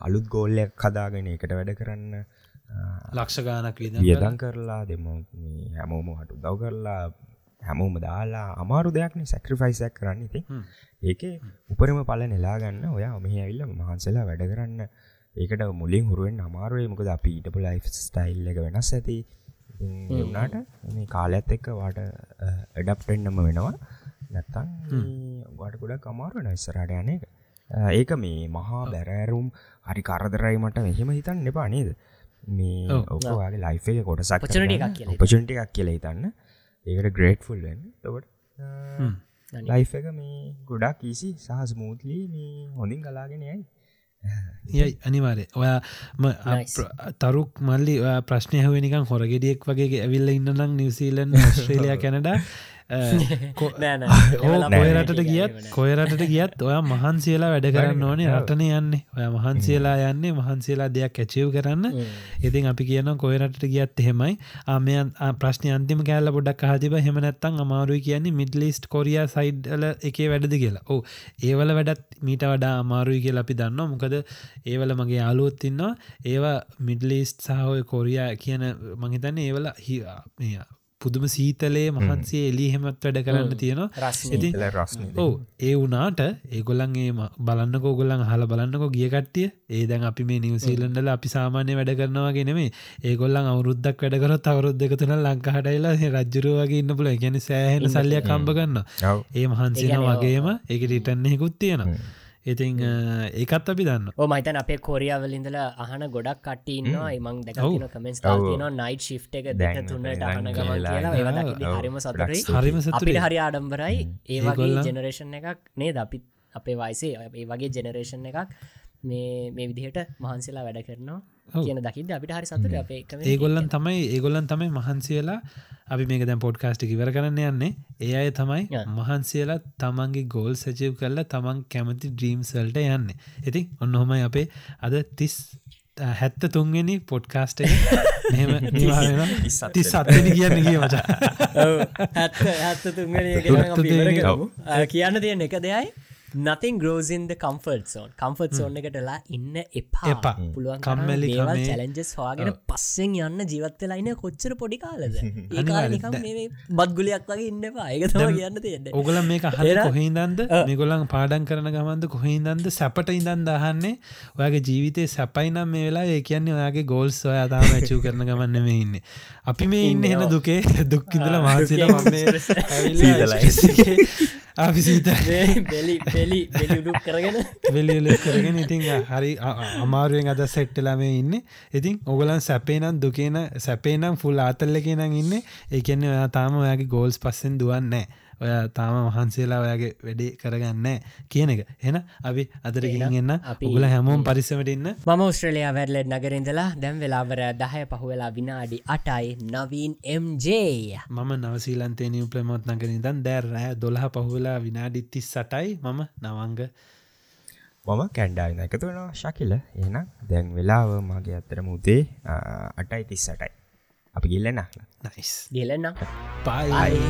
අලුත් ගෝල්ලයක් කදාගෙන එකට වැඩ කරන්න ලක්ෂ ගානක් වියදන් කරලා. දෙම හැමෝම හටු දව් කරලා හැමෝම දාලා අමාරු දෙයක්න සැක්‍රිෆයිසක් කරන්න ඉති ඒක උපරම පල නෙලාගන්න ඔයා මෙහ ඇවිල්ල මහන්සලා වැඩ කරන්න. ඒකට මුලින් හුරුවෙන් අමාරුවේ මොකද අපි ඊටපු ලයි් ස්ටයිල් එක වෙනස් ඇති. වනාට කාලඇත් එක්ක වාට එඩප්ටෙන්න්නම වෙනවා නැත්තන් වාට ගොඩක් අමාරුව නස්සරට යන එක. ඒක මේ මහා බැරෑරුම් හරි කරදරයි මට මෙහෙම හිතන්න එපා නේද? මේ ඕකගේ ලයිෆේ කොටසක් පචනට එකක් කියලා හිතන්න. ඒකට ග්‍රේට්ෆුල්ෙන් තවට ලයිෆ් එක මේ ගොඩක් කීසි සහ ස්මූත්ලී මේ හොඳින් කලාගෙන යයි. යයි අනිවාරය ඔයා. තරුක් මල්ලි ඔයා ප්‍රශ්නය හුවනිකන් හොරගෙඩියෙක් වගේ ඇවිල්ල ඉන්නනම් නිවසීලන් ස්ට්‍රේලිය කැනඩා. කොයරටට ගියත් කොයරටට ගියත් ඔයා මහන්සියලා වැඩ කරන්න ඕනේ රටන යන්නේ. ඔය මහන්සියලා යන්නේ මහන්සියලා දෙයක් ඇචව් කරන්න. ඉතින් අපි කියන කොයරට ගියත් එහෙමයි. ආමයන් ප්‍රශ්න අන්තිම කෑල්ල පොඩක් හතිබ හෙමනැත්තන් අමාරුයි කියන්නේ මිඩ්ලිස්ට් කොරිය සයිඩ්ල එකේ වැඩද කියලා. ඕ ඒවල වැඩත් මීට වඩා අමාරුයි කියලා අපි දන්න මොකද ඒවල මගේ යාලුවොත් ඉන්නවා. ඒවා මිඩ්ලිස්ට් සහෝය කොරියා කියන මහිතන්න ඒවල හි පුදුම සීතලේ මහන්සේ එලි හෙමත් වැඩ කරන්න තියෙනවා. රස්න ඕ ඒ වනාට ඒගොල්ලන් ඒ බලන්නක ගොල්ලන් හල බලන්නක ගිය කට්ටිය. ඒ දැන් අපි මේ නිවසීලන්ඩල අපි සාමාන්‍ය වැඩ කරනවා නෙමේ ඒගොල්ලන් අවුරුද්දක් වැඩකරත් අවරුද් දෙක තුන ලංකාහටයිලා රජ්ජුරුව වගේ ඉන්න පුල ගැන සෑහෙන සල්ලිය කම්බ ගන්න ඒ මහන්සින වගේම ඒක රිටන්නෙකුත් තියෙනවා ඉතින් ඒකත් අපි දන්න. ඕ මයිතන් අපේ කොරියාවලින්දල අහන ගොඩක් කට්ටන්නවා එමං දැකන කමෙන්ස් තාතින නයිට් ශිප් එක දෙක තුන්නට අහන. හරිම සතුරයි හරිම අපිට සතුරේ හරි ආඩම්බරයි. ඒ වගේ ඒගොල්ලන්- ජෙනරේෂන් එකක් නේද? අපිත් අපේ වයිසේ ඒ වගේ ජෙනරේෂන් එකක් මේ මේ විදිහට මහන්සේලා වැඩ කරනවා. කියන දකිද අපිට හරි සතුර අපේ ඒගොල්ලන් තමයි ඒගොල්ලන් තමයි මහන්සියලා අපි මේක දැන් පොඩ්කාස්ටි ඉවර කරන්න යන්නේ. ඒ අය තමයි. මහන්සියලා තමන්ගේ ගෝල් සැචව් කරලා තමන් කැමති ඩ්‍රීම්සල්ට යන්න. ඉතින් ඔන්න හොමයි අපේ අද තිස් හැත්ත තුන්වෙනි පොඩ්කාස්ට ති සත්වනි කියන්න කිය මචා. කරමු. අ, කියන්න තියෙන එක දෙයයි nothing grows in the comfort zone. Comfort zone එකටලා ඉන්න එපා. එපා. පුළුවන් කම්මැලි. චලෙන්ජස් හවාගෙන පස්සෙන් යන්න ජීවත්තලයින කොච්චර පොඩි කාලද? බත්ගුලියක් වගේ ඉන්න එපා. ඒක කියන්න තියෙන්න. ඔගල මේ හල එර- කොහින්දන්ද මේගොලන් පාඩන් කරන ගමන්ද කොහින්දන්ද සැපට ඉඳන් දහන්නේ ඔයාගේ ජීවිතය සැපයිනම් මේ වෙලා ඒ කියන්නේ ඔයාගේ ගෝල්ස් ඔයා තාම ඇචූ කරන ගමන්න මේ ඉන්න. අපි මේ ඉන්න එන දුකේ දුක්කිදල මහන්සිල දුකේ. අපි සීත බෙලි පෙලි බෙලිුඩුක් කරගෙන. වෙලිල කරගෙන ඉතින් හරි අමාරුවෙන් අද සෙට්ටලා මේ ඉන්න. ඉතින් ඔගලන් සැපේනම් දුකේන සැපේනම් ෆුල් ආතල්ලක නම් ඉන්න. ඒකන්නේ ඔයා තාම ඔයාගේ ගෝල්ස් පස්සෙන් දුවන්නෑ ඔය තාම වහන්සේලා ඔයාගේ වැඩේ කරගන්න කියන එක. එන අපි අදර ගිලන් එන්න. අපි- ඔගල හැමෝම් පරිසමට ඉන්න. මම ඔස්ට්‍රලයා වැඩලෙட் නගරින්දලා දැම් වෙලාවර දහය පහුවෙලා විනාඩි අටයි නවීන් MJ මම නවසීලන්තේ නිිය ප්‍රමෝත් නගරින් දන් දැර් රෑ දොළහ පහුවෙලා විනාඩි තිස් සටයි මම නවංග. මම කැන්ඩායින එකතු වෙනවා. ශකිල එනම් දැන් වෙලාව මගේ අත්තර මුදේ අටයි තිස් සටයි අපි ගිල්ලෙන නයිස් ගලන්න පයි